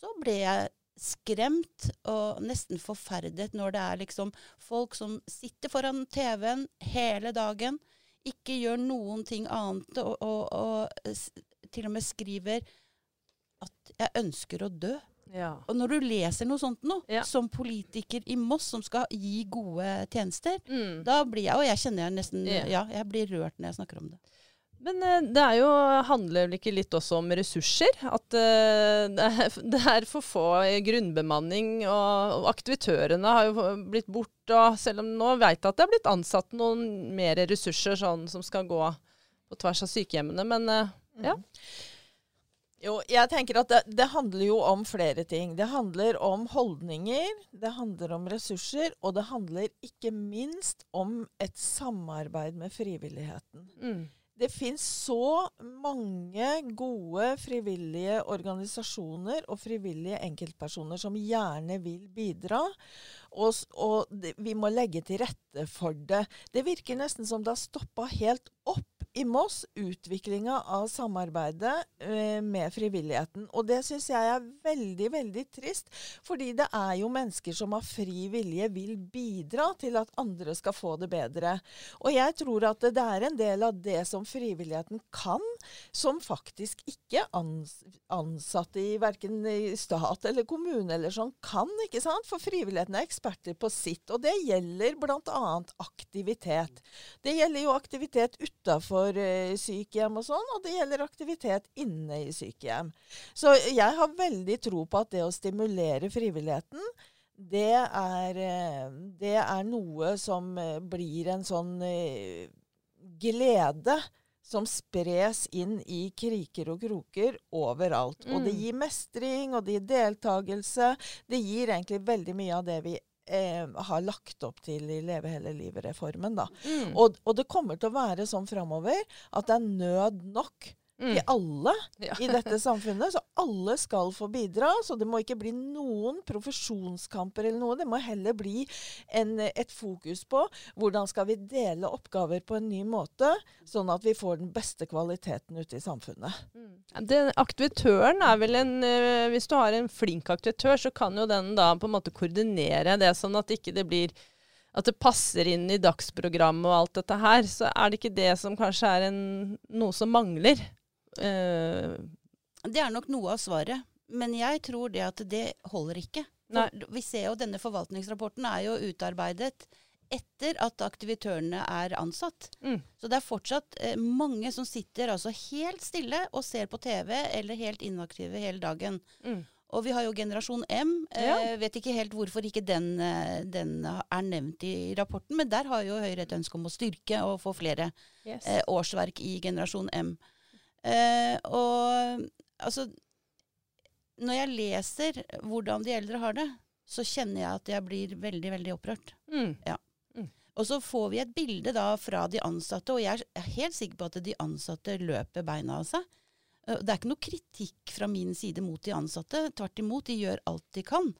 så ble jeg skremt og nesten forferdet når det er liksom folk som sitter foran TV-en hele dagen, ikke gjør noen ting annet, og, og, og til og med skriver at 'jeg ønsker å dø'. Ja. Og når du leser noe sånt nå, Ja. som politiker i Moss som skal gi gode tjenester, Mm. da blir jeg Og jeg kjenner jeg nesten Ja. Ja, jeg blir rørt når jeg snakker om det. Men eh, det er jo, handler vel ikke litt også om ressurser? At eh, det, er, for få grunnbemanning, og, aktivitørene har jo blitt borte. Og selv om nå vet jeg at det er blitt ansatt noen mer ressurser sånn, som skal gå på tvers av sykehjemmene, men eh, Ja. Jo, jeg tenker at det, det handler jo om flere ting. Det handler om holdninger, det handler om ressurser, og det handler ikke minst om et samarbeid med frivilligheten. mm. Det fins så mange gode frivillige organisasjoner og frivillige enkeltpersoner som gjerne vil bidra. Og, og vi må legge til rette for det. Det virker nesten som det har stoppa helt opp i Moss, utviklinga av samarbeidet eh, med frivilligheten. Og det syns jeg er veldig, veldig trist. Fordi det er jo mennesker som av fri vilje vil bidra til at andre skal få det bedre. Og jeg tror at det, er en del av det som frivilligheten kan, som faktisk ikke ans ansatte i verken stat eller kommune eller sånn kan, ikke sant? For frivilligheten er eksperter på sitt. Og det gjelder bl.a. aktivitet. Det gjelder jo aktivitet utafor eh, sykehjem og sånn, og det gjelder aktivitet inne i sykehjem. Så jeg har veldig tro på at det å stimulere frivilligheten, det er, eh, det er noe som eh, blir en sånn glede som spres inn i kriker og kroker overalt. Og det Mm. gir mestring, og det gir deltakelse. Det gir egentlig veldig mye av det vi eh, har lagt opp til i Leve hele livet-reformen. Mm. Og, og det kommer til å være sånn framover at det er nød nok Mm. til alle Ja. i dette samfunnet. Så alle skal få bidra. Så det må ikke bli noen profesjonskamper eller noe. Det må heller bli en, et fokus på hvordan skal vi dele oppgaver på en ny måte, sånn at vi får den beste kvaliteten ute i samfunnet. Mm. Den aktivitøren er vel en eh, Hvis du har en flink aktivitør, så kan jo den da på en måte koordinere det, sånn at ikke det blir at det passer inn i dagsprogrammet og alt dette her. Så er det ikke det som kanskje er en, noe som mangler. Eh, Det er nok noe av svaret. Men jeg tror det at det holder ikke. Vi ser jo Denne forvaltningsrapporten er jo utarbeidet etter at aktivitørene er ansatt. mm. Så det er fortsatt eh, mange som sitter altså helt stille og ser på TV, eller helt inaktive hele dagen. Mm. Og vi har jo Generasjon M. Ja. Eh, vet ikke helt hvorfor ikke den, eh, den er nevnt i rapporten, men der har jo Høyre et ønske om å styrke og få flere Yes. eh, årsverk i generasjon M. Eh, og altså Når jeg leser hvordan de eldre har det, så kjenner jeg at jeg blir veldig, veldig opprørt. Mm. Og så får vi et bilde da fra de ansatte, og jeg er helt sikker på at de ansatte løper beina av seg. Eh, Det er ikke noe kritikk fra min side mot de ansatte. Tvert imot, de gjør alt de kan.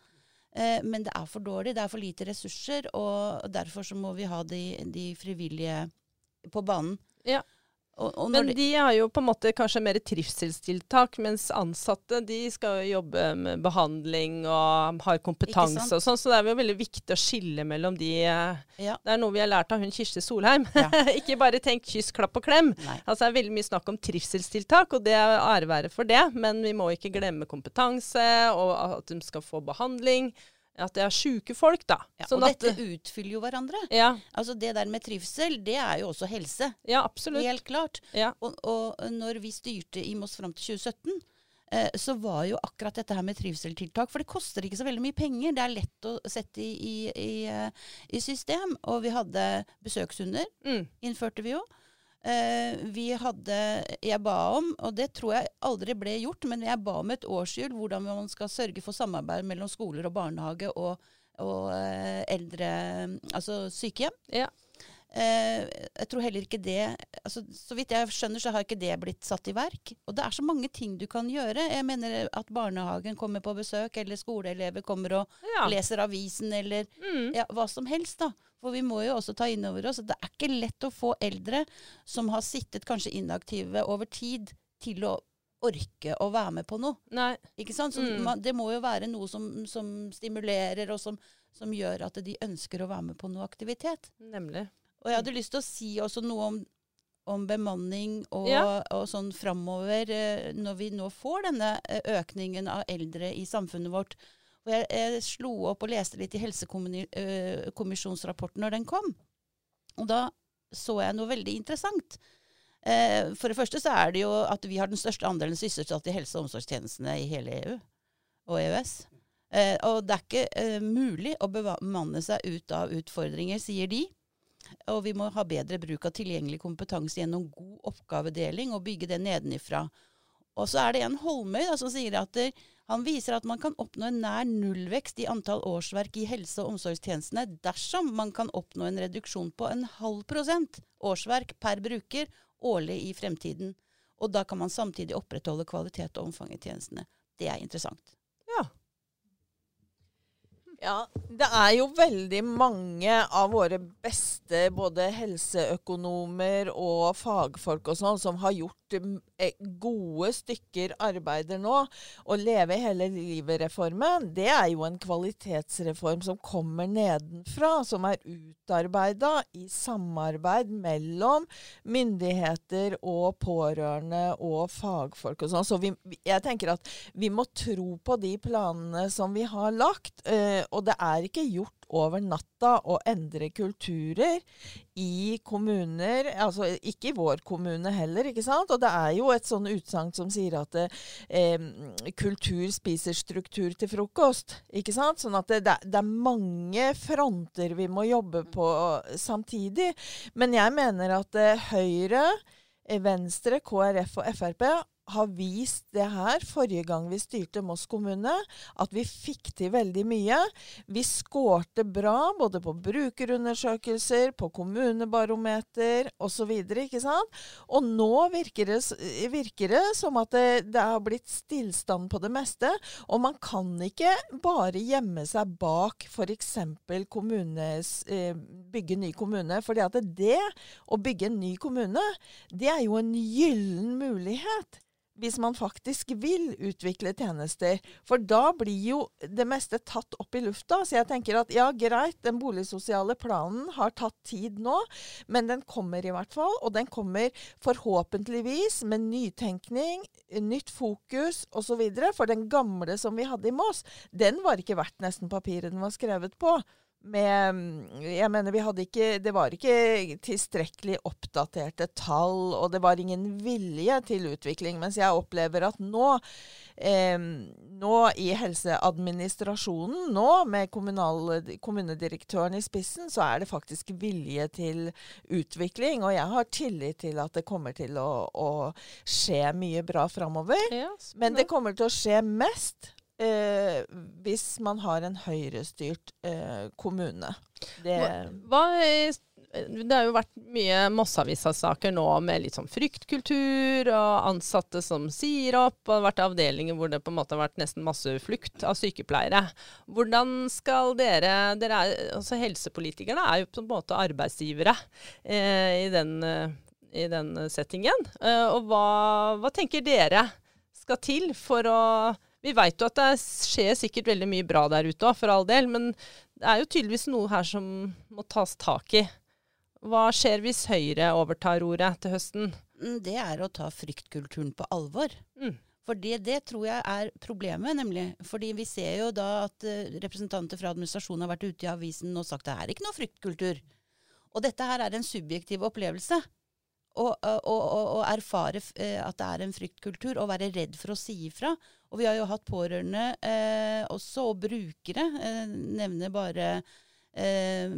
Eh, Men det er for dårlig, det er for lite ressurser, og derfor så må vi ha de, de frivillige på banen. Ja. Og, og Men de har jo på en måte kanskje mer trivselstiltak, mens ansatte de skal jo jobbe med behandling og har kompetanse og sånn, så det er jo veldig viktig å skille mellom de eh, Ja. Det er noe vi har lært av hun Kirsti Solheim. Ja. Ikke bare tenk kyss, klapp og klem. Nei. Altså Det er veldig mye snakk om trivselstiltak, og det er ære være for det, men vi må ikke glemme kompetanse, og at de skal få behandling. At det er sjuke folk, da. Ja, Sånn og dette utfyller jo hverandre. ja, Altså Det der med trivsel, det er jo også helse. ja, absolutt. Helt klart. Ja. Og, og når vi styrte i Moss fram til 2017, eh, så var jo akkurat dette her med trivseltiltak For det koster ikke så veldig mye penger. Det er lett å sette i, i, i, eh, i system. Og vi hadde besøkshunder, Mm. innførte vi jo. Eh, vi hadde Jeg ba om, og det tror jeg aldri ble gjort, men jeg ba om et årshjul hvordan man skal sørge for samarbeid mellom skoler og barnehage og, og eh, eldre Altså sykehjem. Ja. Eh, jeg tror heller ikke det altså, Så vidt jeg skjønner, så har ikke det blitt satt i verk. Og det er så mange ting du kan gjøre. Jeg mener at barnehagen kommer på besøk, eller skoleelever kommer og ja. leser avisen, eller Mm. ja, hva som helst, da. For vi må jo også ta inn over oss at det er ikke lett å få eldre som har sittet kanskje inaktive over tid, til å orke å være med på noe. Nei. Ikke sant? Så Mm. man, det må jo være noe som, som stimulerer, og som, som gjør at de ønsker å være med på noe aktivitet. Nemlig. Og jeg hadde lyst til å si også noe om, om bemanning og, Ja. og sånn framover, eh, når vi nå får denne eh, økningen av eldre i samfunnet vårt. Og jeg, jeg slo opp og leste litt i Helsekommisjonsrapporten når den kom. Og da så jeg noe veldig interessant. Eh, for det første så er det jo at vi har den største andelen sysselsatte i helse- og omsorgstjenestene i hele EU og EØS. Eh, og det er ikke eh, mulig å bemanne seg ut av utfordringer, sier de. Og vi må ha bedre bruk av tilgjengelig kompetanse gjennom god oppgavedeling og bygge det nedenifra. Og så er det en Holmøy da, som sier at det, han viser at man kan oppnå en nær nullvekst i antall årsverk i helse- og omsorgstjenestene dersom man kan oppnå en reduksjon på en halv prosent årsverk per bruker årlig i fremtiden. Og da kan man samtidig opprettholde kvalitet og omfang i tjenestene. Det er interessant. Ja. Det er jo veldig mange av våre beste både helseøkonomer og fagfolk og sånn som har gjort gode stykker arbeider nå. Å leve hele livet-reformen, det er jo en kvalitetsreform som kommer nedenfra, som er utarbeida i samarbeid mellom myndigheter og pårørende og fagfolk og sånn. Så vi, vi- jeg tenker at vi må tro på de planene som vi har lagt. eh, og det er ikke gjort over natta å endre kulturer i kommuner, altså ikke i vår kommune heller, ikke sant. Og det er jo et sånn utsagn som sier at eh, kultur spiser struktur til frokost, ikke sant. Sånn at det, det, er- mange fronter vi må jobbe på samtidig. Men jeg mener at eh, Høyre, eh, Venstre, KrF og Frp har vist det her forrige gang vi styrte Moss kommune, at vi fikk til veldig mye. Vi skårte bra både på brukerundersøkelser, på kommunebarometer osv. ikke sant? Og nå virker det, virker det som at det, det har blitt stillstand på det meste. Og man kan ikke bare gjemme seg bak f.eks. kommunes eh, bygge ny kommune. fordi at det å bygge en ny kommune, det er jo en gyllen mulighet hvis man faktisk vil utvikle tjenester. For da blir jo det meste tatt opp i lufta. Så jeg tenker at ja, greit, den boligsosiale planen har tatt tid nå, men den kommer i hvert fall. Og den kommer forhåpentligvis med nytenkning, nytt fokus osv. For den gamle som vi hadde i Moss, den var ikke verdt nesten papiret den var skrevet på med Jeg mener, vi hadde ikke Det var ikke tilstrekkelig oppdaterte tall, og det var ingen vilje til utvikling. Mens jeg opplever at nå, eh, nå i helseadministrasjonen, nå med kommunal, kommunedirektøren i spissen, så er det faktisk vilje til utvikling. Og jeg har tillit til at det kommer til å, å skje mye bra framover. Ja, Men det kommer til å skje mest eh, hvis man har en høyrestyrt eh, kommune. Det, Hva, det har jo vært mye Mosseavisa-saker nå med litt sånn fryktkultur og ansatte som sier opp. Og det har vært avdelinger hvor det på en måte har vært nesten masseflukt av sykepleiere. Hvordan skal dere, dere er, altså Helsepolitikerne er jo på en måte arbeidsgivere eh, i, den, i den settingen. Eh, og hva, hva tenker dere skal til for å Vi veit jo at det skjer sikkert veldig mye bra der ute òg, for all del. Men det er jo tydeligvis noe her som må tas tak i. Hva skjer hvis Høyre overtar ordet til høsten? Mm, Det er å ta fryktkulturen på alvor. Mm. For det, det tror jeg er problemet, nemlig. Fordi vi ser jo da at eh, representanter fra administrasjonen har vært ute i avisen og sagt det er ikke noe fryktkultur. Og dette her er en subjektiv opplevelse. Å- å- å erfare eh, at det er en fryktkultur, og være redd for å si ifra. Og vi har jo hatt pårørende eh, også, og brukere. Eh, nevner bare eh,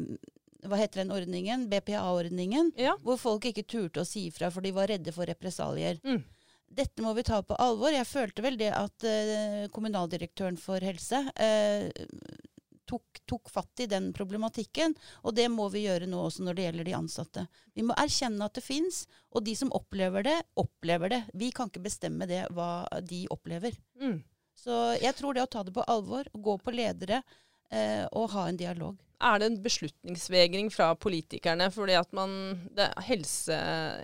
Hva heter den ordningen? BPA-ordningen. Ja. Hvor folk ikke turte å si ifra, for de var redde for represalier. Mm. Dette må vi ta på alvor. Jeg følte vel det at eh, kommunaldirektøren for helse eh, tok, tok fatt i den problematikken. Og det må vi gjøre nå også når det gjelder de ansatte. Vi må erkjenne at det fins, og de som opplever det, opplever det. Vi kan ikke bestemme det, hva de opplever. Mm. Så jeg tror det å ta det på alvor, gå på ledere eh, og ha en dialog. Er det en beslutningsvegring fra politikerne fordi at man det, helse,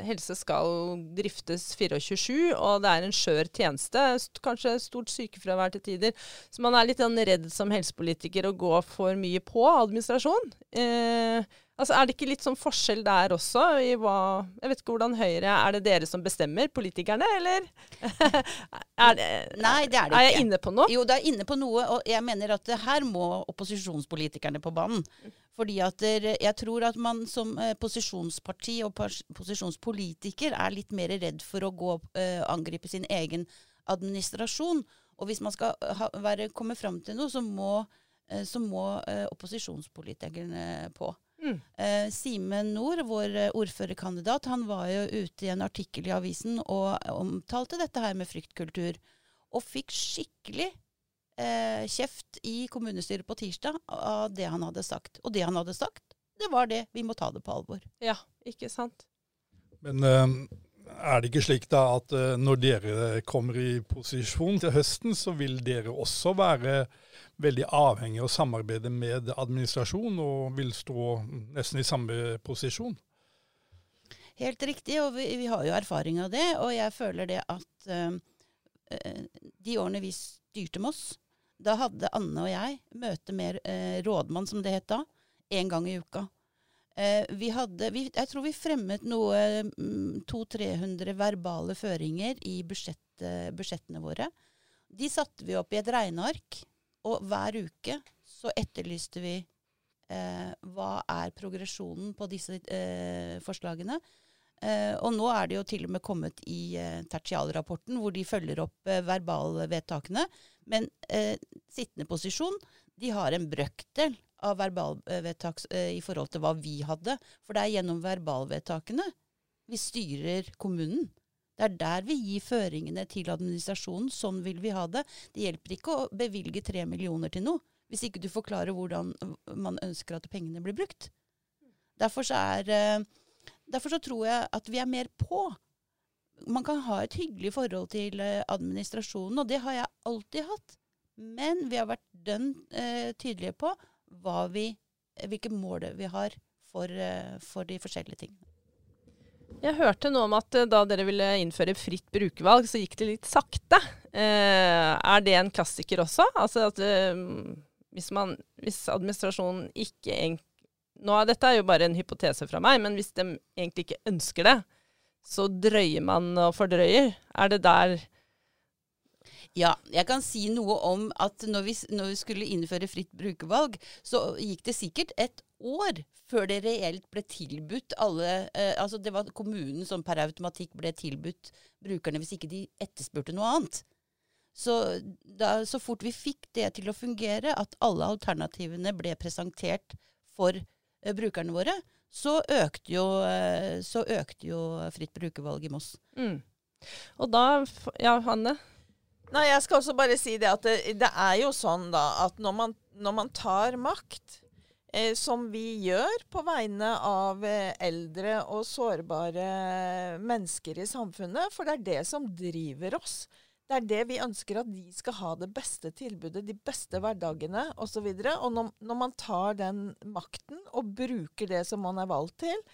helse skal driftes 24-7, og det er en skjør tjeneste, kanskje stort sykefravær til tider. Så man er litt sånn redd som helsepolitiker å gå for mye på administrasjon. Eh, Altså, Er det ikke litt sånn forskjell der også? i hva, Jeg vet ikke hvordan Høyre Er det dere som bestemmer, politikerne, eller? er det, Nei, det er det ikke. Er jeg inne på noe? Jo, det er inne på noe. Og jeg mener at her må opposisjonspolitikerne på banen. Fordi at jeg tror at man som eh, posisjonsparti og posisjonspolitiker er litt mer redd for å gå uh, angripe sin egen administrasjon. Og hvis man skal ha, være, komme fram til noe, så må, uh, så må uh, opposisjonspolitikerne på. Mm. Eh, Simen Nord, vår eh, ordførerkandidat, han var jo ute i en artikkel i avisen og omtalte dette her med fryktkultur. Og fikk skikkelig eh, kjeft i kommunestyret på tirsdag av det han hadde sagt. Og det han hadde sagt, det var det. Vi må ta det på alvor. Ja, ikke sant. Men eh, er det ikke slik da at eh, når dere kommer i posisjon til høsten, så vil dere også være veldig avhengig av samarbeide med administrasjon, og vil stå nesten i samme posisjon. Helt riktig, og vi, vi har jo erfaring av det. Og jeg føler det at øh, de årene vi styrte Moss, da hadde Anne og jeg møte med øh, rådmann, som det het da, én gang i uka. Uh, vi hadde, vi, jeg tror vi fremmet noe um, 200-300 verbale føringer i budsjett, budsjettene våre. De satte vi opp i et regneark og hver uke så etterlyste vi eh, hva er progresjonen på disse eh, forslagene. Eh, og nå er det jo til og med kommet i eh, tertialrapporten, hvor de følger opp eh, verbalvedtakene. Men eh, sittende posisjon de har en brøkdel av verbalvedtak eh, i forhold til hva vi hadde. For det er gjennom verbalvedtakene vi styrer kommunen. Det er der vi gir føringene til administrasjonen. Sånn vil vi ha det. Det hjelper ikke å bevilge tre millioner til noe hvis ikke du forklarer hvordan man ønsker at pengene blir brukt. Derfor så, er, eh, derfor så tror jeg at vi er mer på. Man kan ha et hyggelig forhold til eh, administrasjonen, og det har jeg alltid hatt. Men vi har vært dønn eh, tydelige på vi, hvilke mål vi har for, eh, for de forskjellige tingene. Jeg hørte noe om at eh, da dere ville innføre fritt brukervalg, så gikk det litt sakte. Eh, er det en klassiker også? Altså at eh, hvis, man, hvis administrasjonen ikke nå, Dette er jo bare en hypotese fra meg, men hvis de egentlig ikke ønsker det, så drøyer man og fordrøyer. Er det der ja, jeg kan si noe om at når vi, når vi, skulle innføre fritt brukervalg, så gikk det sikkert et år før det reelt ble tilbudt alle eh, Altså det var kommunen som per automatikk ble tilbudt brukerne hvis ikke de etterspurte noe annet. Så, da, så fort vi fikk det til å fungere, at alle alternativene ble presentert for eh, brukerne våre, så økte jo, eh, så økte jo fritt brukervalg i Moss. Mm. Og da Ja, Hanne? Nei, jeg skal også bare si det at det, det er jo sånn da at når man, når man tar makt, eh, som vi gjør på vegne av eh, eldre og sårbare mennesker i samfunnet, for det er det som driver oss. Det er det vi ønsker, at de skal ha det beste tilbudet, de beste hverdagene osv. Og, så og når, når man tar den makten og bruker det som man er valgt til,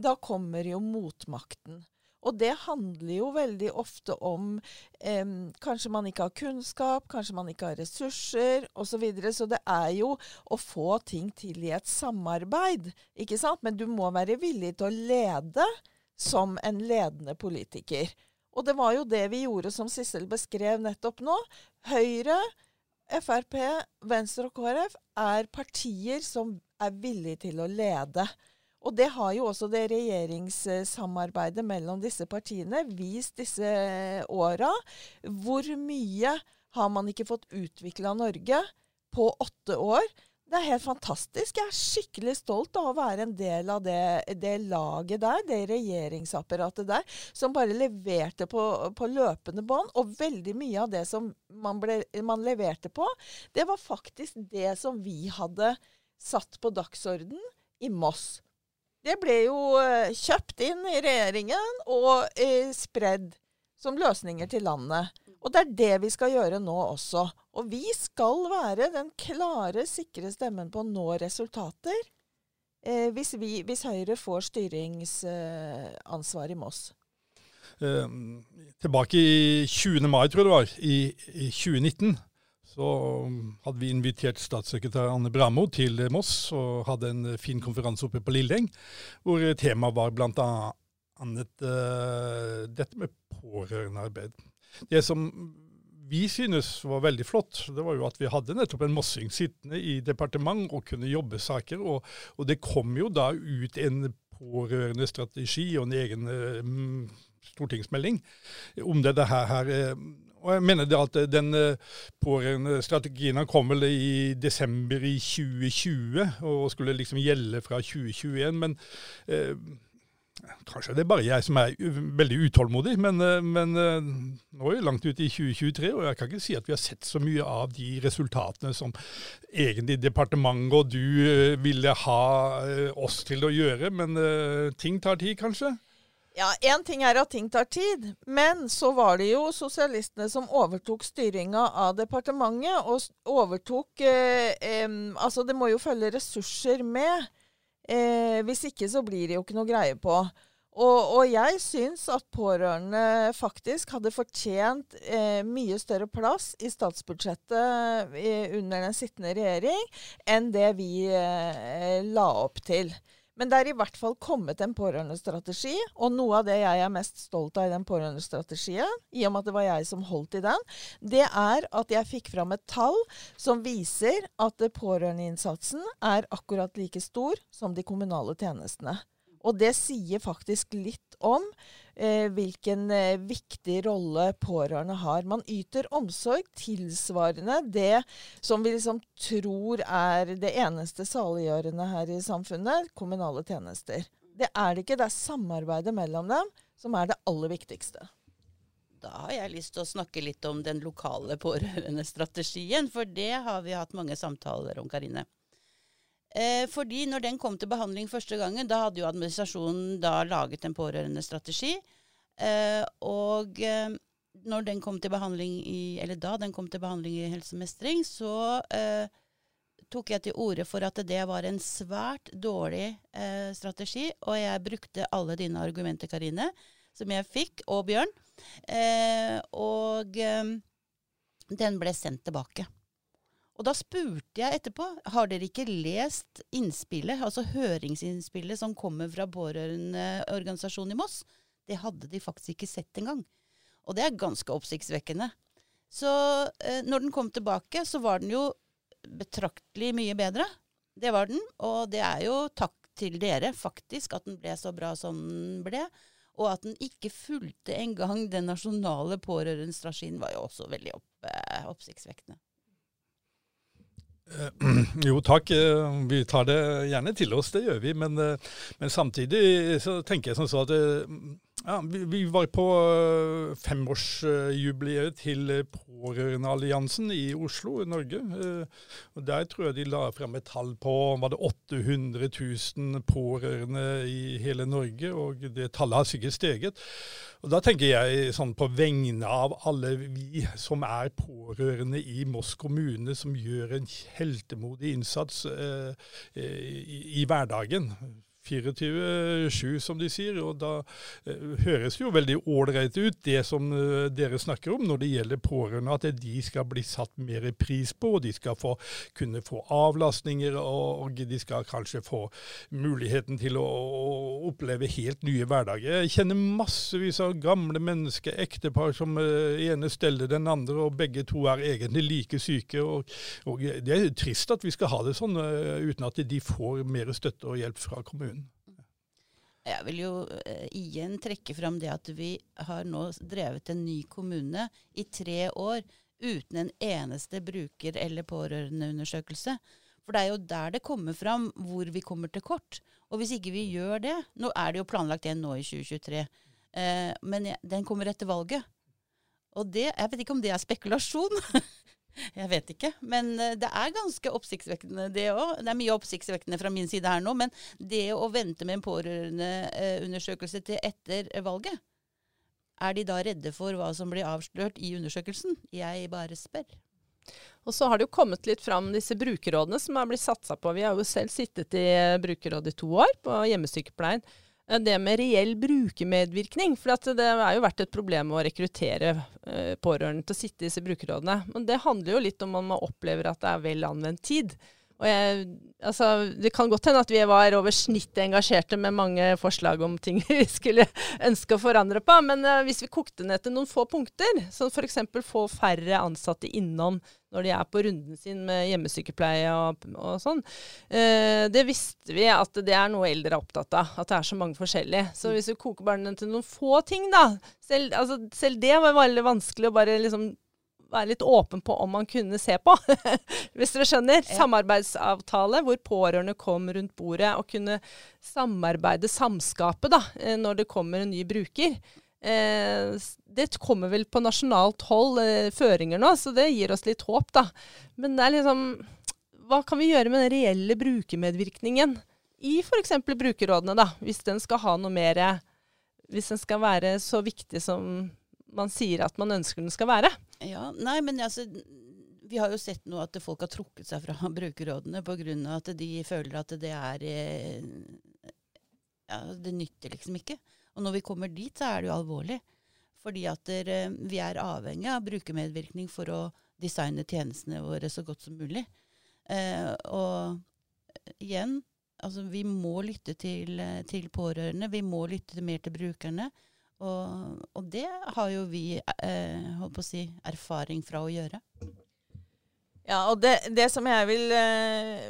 da kommer jo motmakten. Og det handler jo veldig ofte om eh, kanskje man ikke har kunnskap, kanskje man ikke har ressurser osv. Så, videre. så det er jo å få ting til i et samarbeid, ikke sant? Men du må være villig til å lede som en ledende politiker. Og det var jo det vi gjorde, som Sissel beskrev nettopp nå. Høyre, Frp, Venstre og KrF er partier som er villige til å lede. Og det har jo også det regjeringssamarbeidet mellom disse partiene vist disse åra. Hvor mye har man ikke fått utvikla Norge på åtte år? Det er helt fantastisk. Jeg er skikkelig stolt av å være en del av det, det laget der, det regjeringsapparatet der, som bare leverte på, på løpende bånd. Og veldig mye av det som man, ble, man leverte på, det var faktisk det som vi hadde satt på dagsorden i Moss. Det ble jo eh, kjøpt inn i regjeringen og eh, spredd som løsninger til landet. Og det er det vi skal gjøre nå også. Og vi skal være den klare, sikre stemmen på å nå resultater eh, hvis, vi, hvis, Høyre får styringsansvar eh, i Moss. Eh, tilbake i 20. mai, tror jeg det var, i, i 2019, så hadde vi invitert statssekretær Anne Bramo til Moss og hadde en fin konferanse oppe på Lilleng, hvor temaet var bl.a. Uh, dette med pårørendearbeid. Det som vi synes var veldig flott, det var jo at vi hadde nettopp en mossing sittende i departement og kunne jobbe saker. Og, og det kom jo da ut en pårørende strategi og en egen uh, stortingsmelding om dette her. her eh, og jeg mener det at Den pårørende strategien kom vel i desember i 2020 og skulle liksom gjelde fra 2021. men eh, Kanskje det er bare jeg som er veldig utålmodig, men, eh, men, eh, nå er vi langt ute i 2023, og jeg kan ikke si at vi har sett så mye av de resultatene som egentlig departementet og du eh, ville ha oss til å gjøre. Men ting tar tid, kanskje? Ja, Én ting er at ting tar tid, men så var det jo sosialistene som overtok styringa av departementet. Og overtok eh, eh, Altså, det må jo følge ressurser med. Eh, hvis ikke så blir det jo ikke noe greie på. Og, og jeg syns at pårørende faktisk hadde fortjent eh, mye større plass i statsbudsjettet eh, under den sittende regjering enn det vi eh, la opp til. Men det er i hvert fall kommet en pårørendestrategi, og noe av det jeg er mest stolt av i den pårørendestrategien, i og med at det var jeg som holdt i den, det er at jeg fikk fram et tall som viser at pårørendeinnsatsen er akkurat like stor som de kommunale tjenestene. Og det sier faktisk litt om eh, hvilken eh, viktig rolle pårørende har. Man yter omsorg tilsvarende det som vi liksom tror er det eneste saliggjørende her i samfunnet, kommunale tjenester. Det er det ikke. Det er samarbeidet mellom dem som er det aller viktigste. Da har jeg lyst til å snakke litt om den lokale pårørendestrategien, for det har vi hatt mange samtaler om, Karine. Eh, fordi når den kom til behandling første gangen, da hadde jo administrasjonen da laget en pårørendestrategi. Eh, og eh, når den kom til behandling i, eller da den kom til behandling i Helsemestring, så eh, tok jeg til orde for at det var en svært dårlig eh, strategi. Og jeg brukte alle dine argumenter, Karine, som jeg fikk, og Bjørn. Eh, og den ble sendt tilbake. Og da spurte jeg etterpå har dere ikke lest innspillet, altså høringsinnspillet som kommer fra pårørendeorganisasjonen i Moss. Det hadde de faktisk ikke sett engang. Og det er ganske oppsiktsvekkende. Så eh, når den kom tilbake, så var den jo betraktelig mye bedre. Det var den. Og det er jo takk til dere, faktisk, at den ble så bra som den ble. Og at den ikke fulgte engang den nasjonale pårørendestrategien, var jo også veldig opp, eh, oppsiktsvekkende. Eh, jo takk, eh, vi tar det gjerne til oss, det gjør vi. Men, eh, men samtidig så tenker jeg sånn så at ja, vi, var på femårsjubileet til Pårørendealliansen i Oslo, Norge. Og Der tror jeg de la frem et tall på var det 800 000 pårørende i hele Norge, og det tallet har sikkert steget. Og Da tenker jeg sånn på vegne av alle vi som er pårørende i Moss kommune, som gjør en heltemodig innsats eh, i, i hverdagen 24-7, som de sier. Og da uh, høres jo veldig ålreit ut, det som uh, dere snakker om når det gjelder pårørende. At de skal bli satt mer pris på, og de skal få, kunne få avlastninger. Og, de skal kanskje få muligheten til å, å, oppleve helt nye hverdager. Jeg kjenner massevis av gamle mennesker, ektepar som uh, ene steller den andre, og begge to er egentlig like syke. Og, og det er trist at vi skal ha det sånn uten at de får mer støtte og hjelp fra kommunen. Jeg vil jo uh, igjen trekke fram det at vi har nå drevet en ny kommune i tre år uten en eneste bruker- eller pårørendeundersøkelse. For det er jo der det kommer fram hvor vi kommer til kort. Og hvis ikke vi gjør det Nå er det jo planlagt en nå i 2023, uh, eh, men jeg, den kommer etter valget. Og det, jeg vet ikke om det er spekulasjon. Jeg vet ikke. Men eh, det er ganske oppsiktsvekkende, det òg. Det er mye oppsiktsvekkende fra min side her nå, men det å vente med en pårørendeundersøkelse til etter valget Er de da redde for hva som blir avslørt i undersøkelsen? Jeg bare spør. Og så har det jo kommet litt fram disse brukerrådene som har blitt satsa på. Vi har jo selv sittet i brukerrådet i to år på hjemmesykepleien. Eh, det med reell brukermedvirkning. For det har jo vært et problem å rekruttere eh, pårørende til å sitte i disse brukerrådene. Men det handler jo litt om om man opplever at det er vel anvendt tid. Og jeg, altså, det kan godt hende at vi var over snittet engasjerte med mange forslag om ting vi skulle ønske å forandre på. Men uh, hvis vi kokte ned til noen få punkter, som f.eks. få færre ansatte innom når de er på runden sin med hjemmesykepleie og, og sånn, uh, det visste vi at det er noe eldre er opptatt av. At det er så mange forskjellige. Så hvis vi koker barna til noen få ting, da Selv, altså, selv det var veldig vanskelig å bare liksom være litt åpen på om man kunne se på. Hvis dere skjønner. Ja. Samarbeidsavtale hvor pårørende kom rundt bordet og kunne samarbeide, samskape, da, eh, når det kommer en ny bruker. Eh, det kommer vel på nasjonalt hold eh, føringer nå, så det gir oss litt håp, da. Men det er liksom Hva kan vi gjøre med den reelle brukermedvirkningen i f.eks. brukerrådene, da? Hvis den skal ha noe mer Hvis den skal være så viktig som man sier at man ønsker den skal være? Ja, nei, men altså, vi har jo sett nå at folk har trukket seg fra brukerrådene pga. at de føler at det er eh, ja, Det nytter liksom ikke. Og når vi kommer dit, så er det jo alvorlig. Fordi at der, vi er avhengig av brukermedvirkning for å designe tjenestene våre så godt som mulig. Eh, og igjen, altså vi må lytte til, til pårørende. Vi må lytte mer til brukerne. Og, og, det har jo vi eh, holdt på å si, erfaring fra å gjøre. Ja, og det, det som jeg vil eh,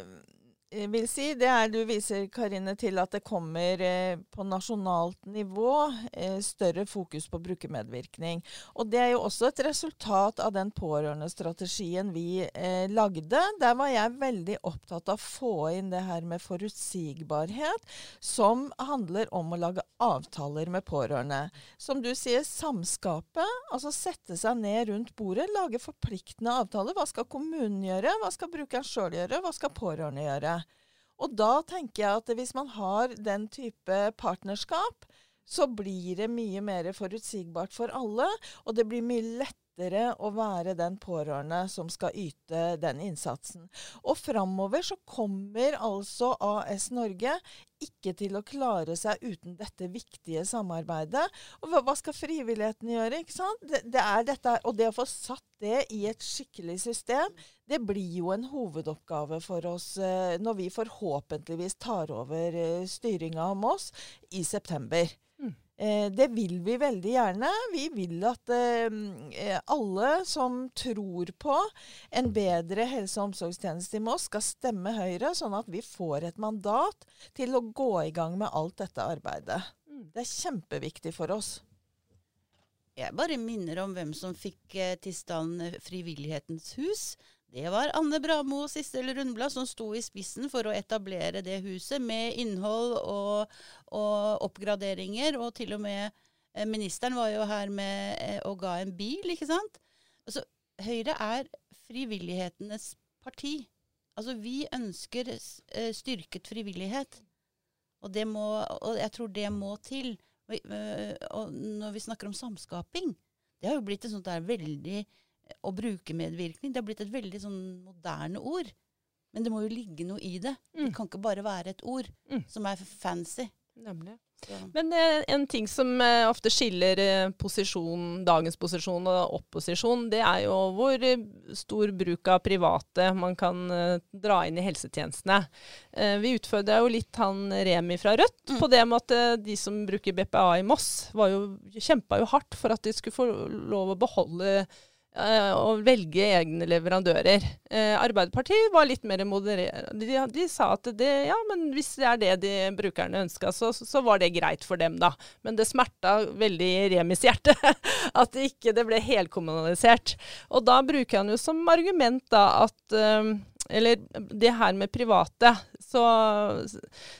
vil si, det er du viser Karine, til at det kommer eh, på nasjonalt nivå eh, større fokus på brukermedvirkning. Og Det er jo også et resultat av den pårørendestrategien vi eh, lagde. Der var jeg veldig opptatt av å få inn det her med forutsigbarhet, som handler om å lage avtaler med pårørende. Som du sier, samskapet. Altså sette seg ned rundt bordet, lage forpliktende avtaler. Hva skal kommunen gjøre? Hva skal brukeren sjøl gjøre? Hva skal pårørende gjøre? Og da tenker jeg at hvis man har den type partnerskap, så blir det mye mer forutsigbart for alle, og det blir mye lettere lettere å være den pårørende som skal yte den innsatsen. Og framover så kommer altså AS Norge ikke til å klare seg uten dette viktige samarbeidet. Og hva, skal frivilligheten gjøre? ikke sant? Det, det dette, og det å få satt det i et skikkelig system, det blir jo en hovedoppgave for oss eh, når vi forhåpentligvis tar over eh, styringa om oss i september. Eh, det vil vi veldig gjerne. Vi vil at eh, alle som tror på en bedre helse- og omsorgstjeneste i Moss, skal stemme Høyre, sånn at vi får et mandat til å gå i gang med alt dette arbeidet. Mm. Det er kjempeviktig for oss. Jeg bare minner om hvem som fikk eh, til stand Frivillighetens hus. Det var Anne Bramo og Sissel Rundblad som sto i spissen for å etablere det huset, med innhold og, og oppgraderinger. Og til og med eh, ministeren var jo her med eh, og ga en bil, ikke sant. Altså, Høyre er frivillighetenes parti. Altså, vi ønsker eh, styrket frivillighet. Og, det må, og jeg tror det må til. Og når vi snakker om samskaping, det har jo blitt et sånt der veldig å bruke medvirkning. Det har blitt et veldig sånn moderne ord. Men det må jo ligge noe i det. Mm. Det kan ikke bare være et ord mm. som er fancy. Nemlig. Men eh, en ting som eh, ofte skiller eh, posisjon, dagens posisjon og opposisjon, det er jo hvor eh, stor bruk av private man kan eh, dra inn i helsetjenestene. Eh, vi utfordra jo litt han Remi fra Rødt mm. på det med at de som bruker BPA i Moss, var jo, kjempa jo hardt for at de skulle få lov å beholde Eh, å velge egne leverandører. Eh, Arbeiderpartiet var litt mer modererende. De, de, sa at det, ja, men hvis det er det de brukerne ønska, så, så, var det greit for dem, da. Men det smerta veldig Remis hjerte at det ikke det ble helkommunalisert. Og da bruker han jo som argument da at um, eller det her med private, så,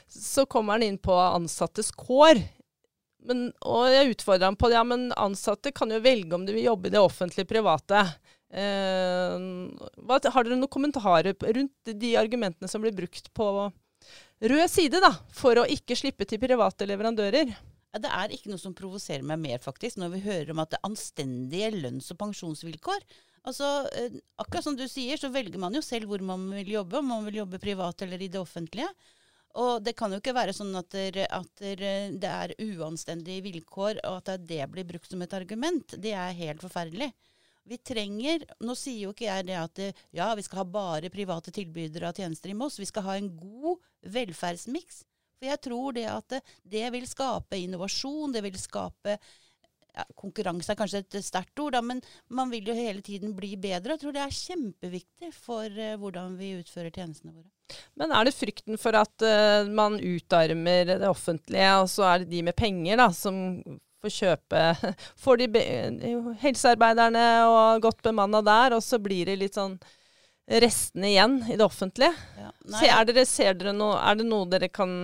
så kommer han inn på ansattes kår. Men, og jeg utfordra ham på det. Ja, men ansatte kan jo velge om de vil jobbe i det offentlige private. Eh, hva, har dere noen kommentarer rundt de argumentene som blir brukt på rød side, da, for å ikke slippe til private leverandører? Det er ikke noe som provoserer meg mer, faktisk, når vi hører om at det er anstendige lønns- og pensjonsvilkår. Altså, eh, Akkurat som du sier, så velger man jo selv hvor man vil jobbe, om man vil jobbe privat eller i det offentlige. Og det kan jo ikke være sånn at, der, at der, det er uanstendige vilkår, og at det blir brukt som et argument. Det er helt forferdelig. Vi trenger Nå sier jo ikke jeg det at ja, vi skal ha bare private tilbydere av tjenester i Moss. Vi skal ha en god velferdsmiks. For jeg tror det at det, vil skape innovasjon, det vil skape ja, Konkurranse er kanskje et sterkt ord, da, men man vil jo hele tiden bli bedre. Jeg tror det er kjempeviktig for uh, hvordan vi utfører tjenestene våre. Men er det frykten for at uh, man utarmer det offentlige, og så er det de med penger da, som får kjøpe Får de helsearbeiderne og godt bemanna der, og så blir det litt sånn restene igjen i det offentlige? Ja. Se, er, dere, ser dere noe, er det noe dere kan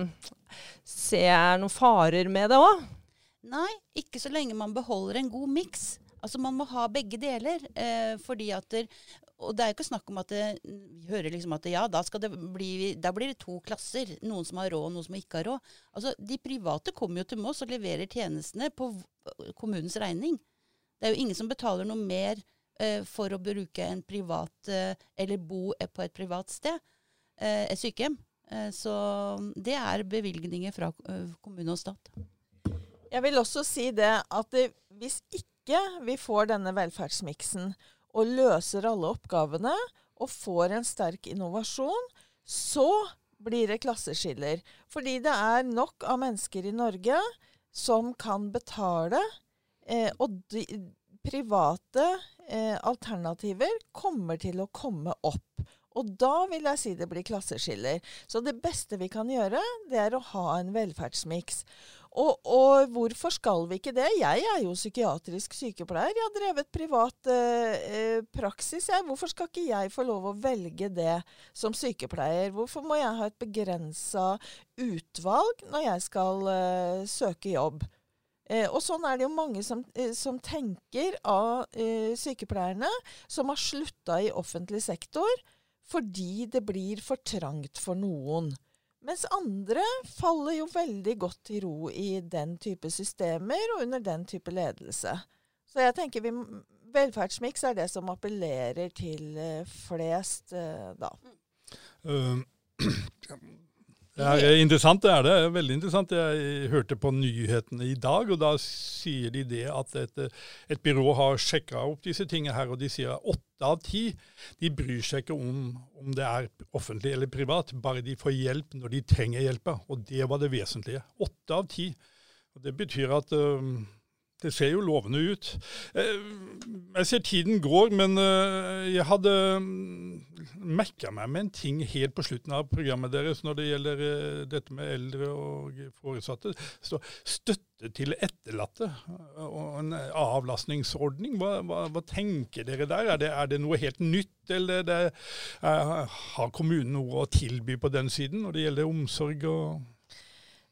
se er noen farer med det òg? Nei, ikke så lenge man beholder en god miks. Altså Man må ha begge deler. Eh, fordi at der, Og det er jo ikke snakk om at det, vi hører liksom at ja, da, bli, da blir det to klasser. Noen som har råd, og noen som ikke har råd. Altså De private kommer jo til Moss og leverer tjenestene på kommunens regning. Det er jo ingen som betaler noe mer eh, for å bruke en privat eh, eller bo på et privat sted. Eh, et sykehjem. Eh, så det er bevilgninger fra eh, kommune og stat. Jeg vil også si det at hvis ikke vi får denne velferdsmiksen og løser alle oppgavene og får en sterk innovasjon, så blir det klasseskiller. Fordi det er nok av mennesker i Norge som kan betale, eh, og de, private eh, alternativer kommer til å komme opp. Og da vil jeg si det blir klasseskiller. Så det beste vi kan gjøre, det er å ha en velferdsmiks. Og, og, hvorfor skal vi ikke det? Jeg er jo psykiatrisk sykepleier. Jeg har drevet privat eh, praksis. Jeg. Hvorfor skal ikke jeg få lov å velge det som sykepleier? Hvorfor må jeg ha et begrensa utvalg når jeg skal eh, søke jobb? Eh, og sånn er det jo mange som, eh, som tenker av eh, sykepleierne, som har slutta i offentlig sektor fordi det blir for trangt for noen. Mens andre faller jo veldig godt til ro i den type systemer og under den type ledelse. Så jeg tenker vi, velferdsmiks er det som appellerer til uh, flest uh, da. Uh, det er interessant, det er det. Veldig interessant. Jeg hørte på nyhetene i dag, og da sier de det at et, et byrå har sjekka opp disse tingene her, og de sier at åtte av ti de bryr seg ikke om om det er offentlig eller privat, bare de får hjelp når de trenger hjelpa. Og det var det vesentlige. Åtte av ti. Og Det betyr at uh, det ser jo lovende ut. Jeg ser tiden går, men jeg hadde merka meg med en ting helt på slutten av programmet deres når det gjelder dette med eldre og foresatte. Så støtte til etterlatte og en avlastningsordning. Hva, hva, hva tenker dere der? Er det, er det noe helt nytt, eller det, er, har kommunen noe å tilby på den siden når det gjelder omsorg og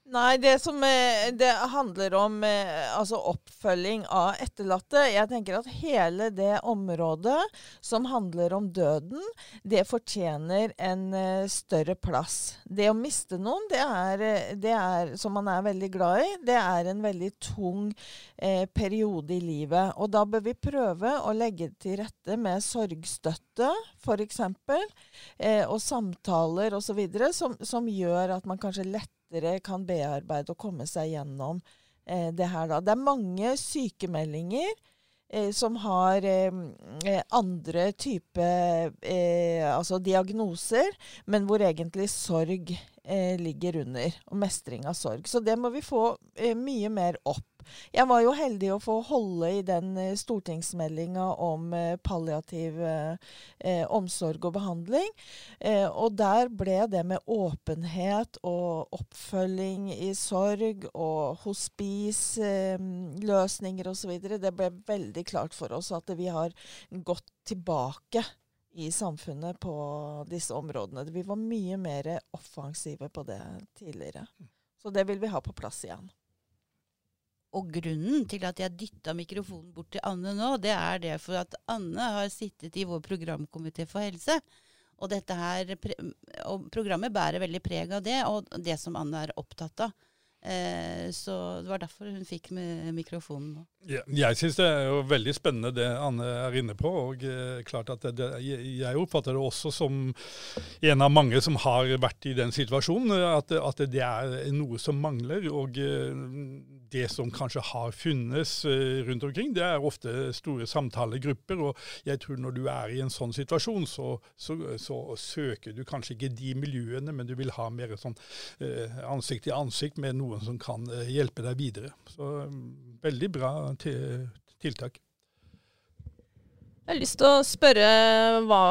Nei, det som det handler om altså oppfølging av etterlatte Jeg tenker at hele det området som handler om døden, det fortjener en større plass. Det å miste noen, det er, det er som man er veldig glad i, det er en veldig tung eh, periode i livet. Og da bør vi prøve å legge til rette med sorgstøtte, f.eks., eh, og samtaler osv., som, som gjør at man kanskje lettere lettere kan bearbeide og komme seg gjennom eh, det her. Da. Det er mange sykemeldinger eh, som har eh, andre typer eh, altså diagnoser, men hvor egentlig sorg eh, ligger under. Og mestring av sorg. Så det må vi få eh, mye mer opp. Jeg var jo heldig å få holde i den eh, stortingsmeldinga om eh, palliativ eh, omsorg og behandling. Eh, og der ble det med åpenhet og oppfølging i sorg og hospiceløsninger eh, osv. Det ble veldig klart for oss at vi har gått tilbake i samfunnet på disse områdene. Vi var mye mer offensive på det tidligere. Så det vil vi ha på plass igjen. Og grunnen til at jeg dytta mikrofonen bort til Anne nå, det er det for at Anne har sittet i vår programkomité for helse. Og, dette her, og programmet bærer veldig preg av det, og det som Anne er opptatt av. Eh, så det var derfor hun fikk mikrofonen nå. Ja, jeg syns det er jo veldig spennende det Anne er inne på. og eh, klart at det, Jeg oppfatter det også som en av mange som har vært i den situasjonen. At, at det er noe som mangler. Og eh, det som kanskje har funnes eh, rundt omkring, det er ofte store samtalegrupper. Og jeg tror når du er i en sånn situasjon, så, så, så søker du kanskje ikke de miljøene, men du vil ha mer sånn eh, ansikt til ansikt med noen som kan eh, hjelpe deg videre. Så mm, veldig bra tiltak. Jeg har lyst til å spørre hva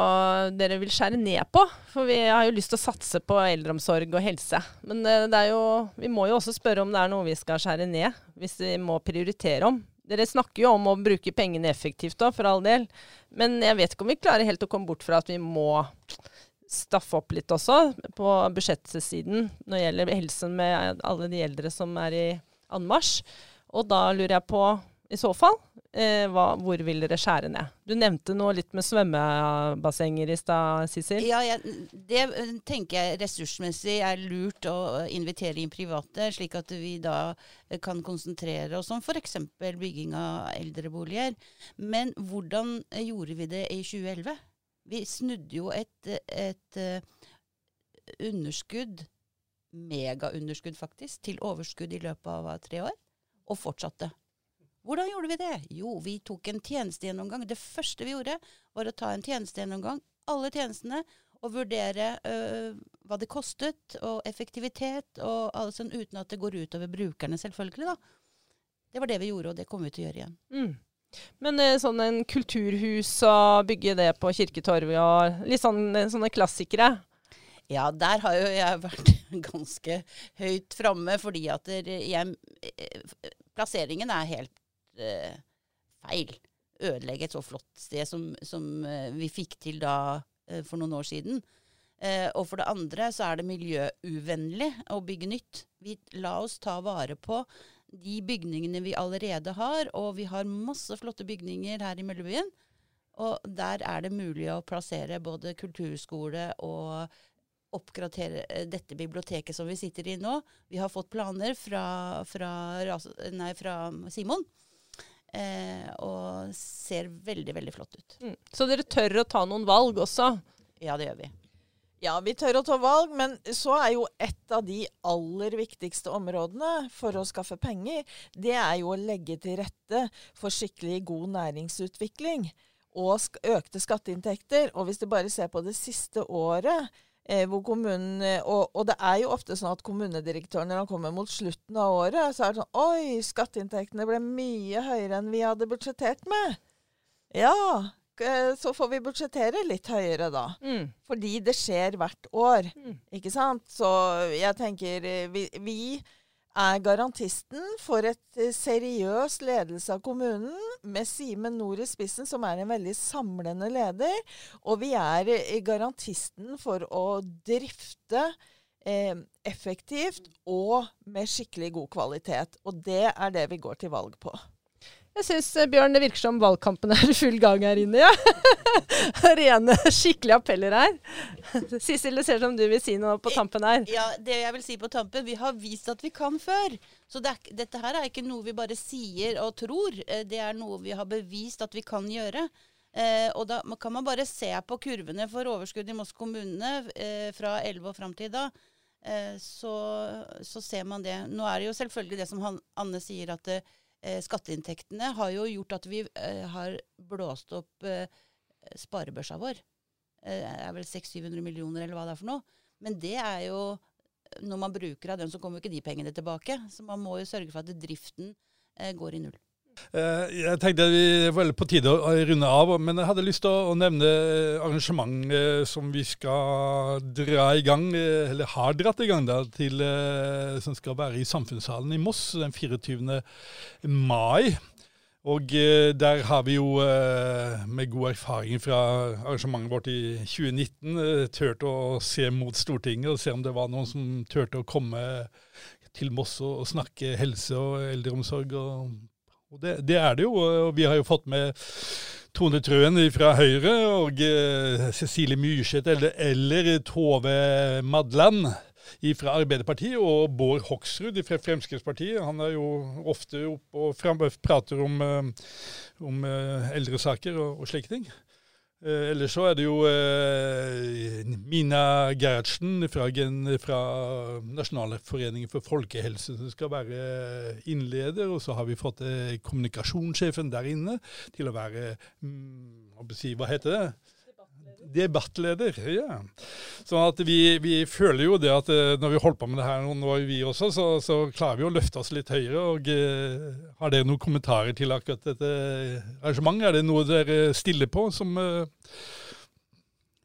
dere vil skjære ned på. For vi har jo lyst til å satse på eldreomsorg og helse. Men eh, jo, vi må jo også spørre om det er noe vi skal skjære ned, hvis vi må prioritere om. Dere snakker jo om å bruke pengene effektivt da, for all del. Men jeg vet ikke om vi klarer helt å komme bort fra at vi må staffe opp litt også på budsjettsiden når det gjelder helsen med alle de eldre som er i anmarsj. Og da lurer jeg på, i så fall, eh, hva, hvor vil dere skjære ned? Du nevnte noe litt med svømmebassenger i stad, Sissel. Ja, jeg, det eh, tenker jeg ressursmessig er lurt å invitere inn private, slik at vi da eh, kan konsentrere oss om f.eks. bygging av eldreboliger. Men hvordan gjorde vi det i 2011? Vi snudde jo et, et underskudd, megaunderskudd faktisk, til overskudd i løpet av tre år, og fortsatte. Hvordan gjorde vi det? Jo, vi tok en tjenestegjennomgang. Det første vi gjorde, var å ta en tjenestegjennomgang, alle tjenestene, og vurdere øh, hva det kostet, og effektivitet, og alt sånn, uten at det går utover brukerne, selvfølgelig. da. Det var det vi gjorde, og det kommer vi til å gjøre igjen. Mm. Men eh, sånn en kulturhus og bygge det på Kirketorvet og litt sånn, eh, sånne klassikere? Ja, der har jo jeg vært ganske høyt framme, fordi at jeg, eh, plasseringen er helt uh, feil. Ødelegge et så flott sted som, som uh, vi fikk til da uh, for noen år siden. og for det andre så er det miljøuvennlig å bygge nytt. Vi, la oss ta vare på de bygningene vi allerede har, og vi har masse flotte bygninger her i Møllebyen. Og der er det mulig å plassere både kulturskole og oppgradere eh, dette biblioteket som vi sitter i nå. Vi har fått planer fra, fra, nei, fra Simon. Eh, og ser veldig, veldig flott ut. Mm. Så dere tør å ta noen valg også? Ja, det gjør vi. Ja, vi tør å ta valg, men så er jo et av de aller viktigste områdene for å skaffe penger, det er jo å legge til rette for skikkelig god næringsutvikling og økte skatteinntekter. Og hvis du bare ser på det siste året, hvor kommunen og, og, det er jo ofte sånn at kommunedirektøren når han kommer mot slutten av året, så er det sånn Oi, skatteinntektene ble mye høyere enn vi hadde budsjettert med. Ja, Eh, så får vi budsjettere litt høyere da. Mm. Fordi det skjer hvert år. Mm. Ikke sant? Så jeg tenker eh, vi, vi, er garantisten for et seriøst seriøs ledelse av kommunen, med Simen Nord i spissen, som er en veldig samlende leder. Og vi er garantisten for å drifte eh, effektivt og med skikkelig god kvalitet. Og det er det vi går til valg på. Jeg syns, eh, Bjørn, det virker som valgkampen er i full gang her inne. ja. Rene, skikkelige appeller her. Sissel, det ser ut som du vil si noe på tampen her. Ja, det jeg vil si på tampen, vi har vist at vi kan før. Så det er, dette her er ikke noe vi bare sier og tror. Eh, det er noe vi har bevist at vi kan gjøre. Eh, og da kan man bare se på kurvene for overskudd i Moss kommune eh, fra 11 og fram til da. Eh, så, så, ser man det. Nå er det jo selvfølgelig det som Anne sier, at det, eh, skatteinntektene har jo gjort at vi eh, har blåst opp eh, sparebørsa vår. Eh, det er vel 600-700 millioner eller hva det er for noe. Men det er jo Når man bruker av dem, så kommer jo ikke de pengene tilbake. Så man må jo sørge for at driften eh, går i null. Eh, jeg tenkte vi var på tide å runde av, men jeg hadde lyst til å nevne arrangement eh, som vi skal dra i gang, eh, eller har dratt i gang, da, til, som skal være i Samfunnssalen i Moss den 24. mai. Og der har vi jo med god erfaring fra arrangementet vårt i 2019 turt å se mot Stortinget og se om det var noen som turte å komme til Moss og snakke helse og eldreomsorg og og det, det, er det jo. og Vi har jo fått med Tone Trøen fra Høyre og uh, Cecilie Myrseth eller, eller, Tove Madland fra Arbeiderpartiet, og Bård Hoksrud fra Fremskrittspartiet. Han er jo ofte oppe og prater om, om eldresaker og, og slike ting. Eh, ellers så er det jo eh, Mina Gerhardsen fra, fra Nasjonalforeningen for folkehelse som skal være innleder. Og så har vi fått eh, kommunikasjonssjefen der inne til å være mm, Hva heter det? Debattleder, ja. Sånn at vi, vi, føler jo det at eh, når vi holder på med det her nå, vi også, så, så klarer vi å løfte oss litt høyere. og uh, Har dere noen kommentarer til akkurat dette arrangementet? Er det noe dere stiller på som uh...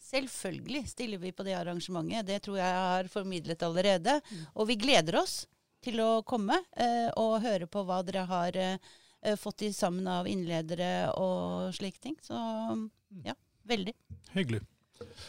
Selvfølgelig stiller vi på det arrangementet. Det tror jeg har formidlet allerede. Mm. Og vi gleder oss til å komme uh, og høre på hva dere har fått i sammen av innledere og slike ting. Så ja. Veldig. Hyggelig.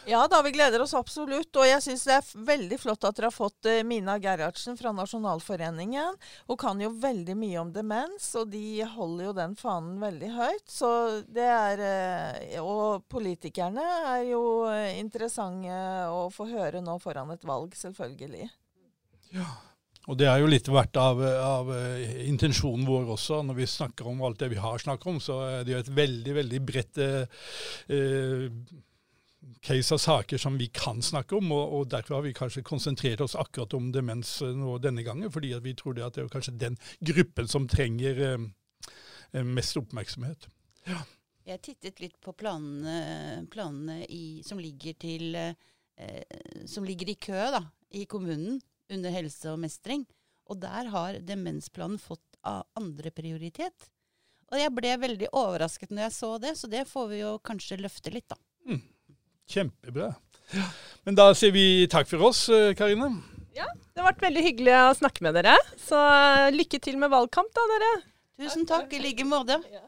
Ja da, vi gleder oss absolutt. Og jeg syns det er veldig flott at dere har fått uh, Mina Gerhardsen fra Nasjonalforeningen. Hun kan jo veldig mye om demens, og de holder jo den fanen veldig høyt. Så det er uh, Og politikerne er jo uh, interessante å få høre nå foran et valg, selvfølgelig. Ja. Og det er jo litt vært av, av, intensjonen vår også. Når vi snakker om alt det vi har snakket om, så er det jo et veldig, veldig bredt eh, case av saker som vi kan snakke om. Og, og, derfor har vi kanskje konsentrert oss akkurat om demens nå denne gangen. Fordi vi tror det, det er kanskje den gruppen som trenger eh, mest oppmerksomhet. Ja. Jeg tittet litt på planene, planene i, som, ligger til, eh, som ligger i kø da, i kommunen under helse og mestring. Og der har demensplanen fått andre prioritet. Og jeg ble veldig overrasket når jeg så det, så det får vi jo kanskje løfte litt, da. Mm. Kjempebra. Men da sier vi takk for oss, eh, Karine. Ja, det har vært veldig hyggelig å snakke med dere. Så eh, lykke til med valgkamp, da, dere. Tusen takk, i like måte. Ja.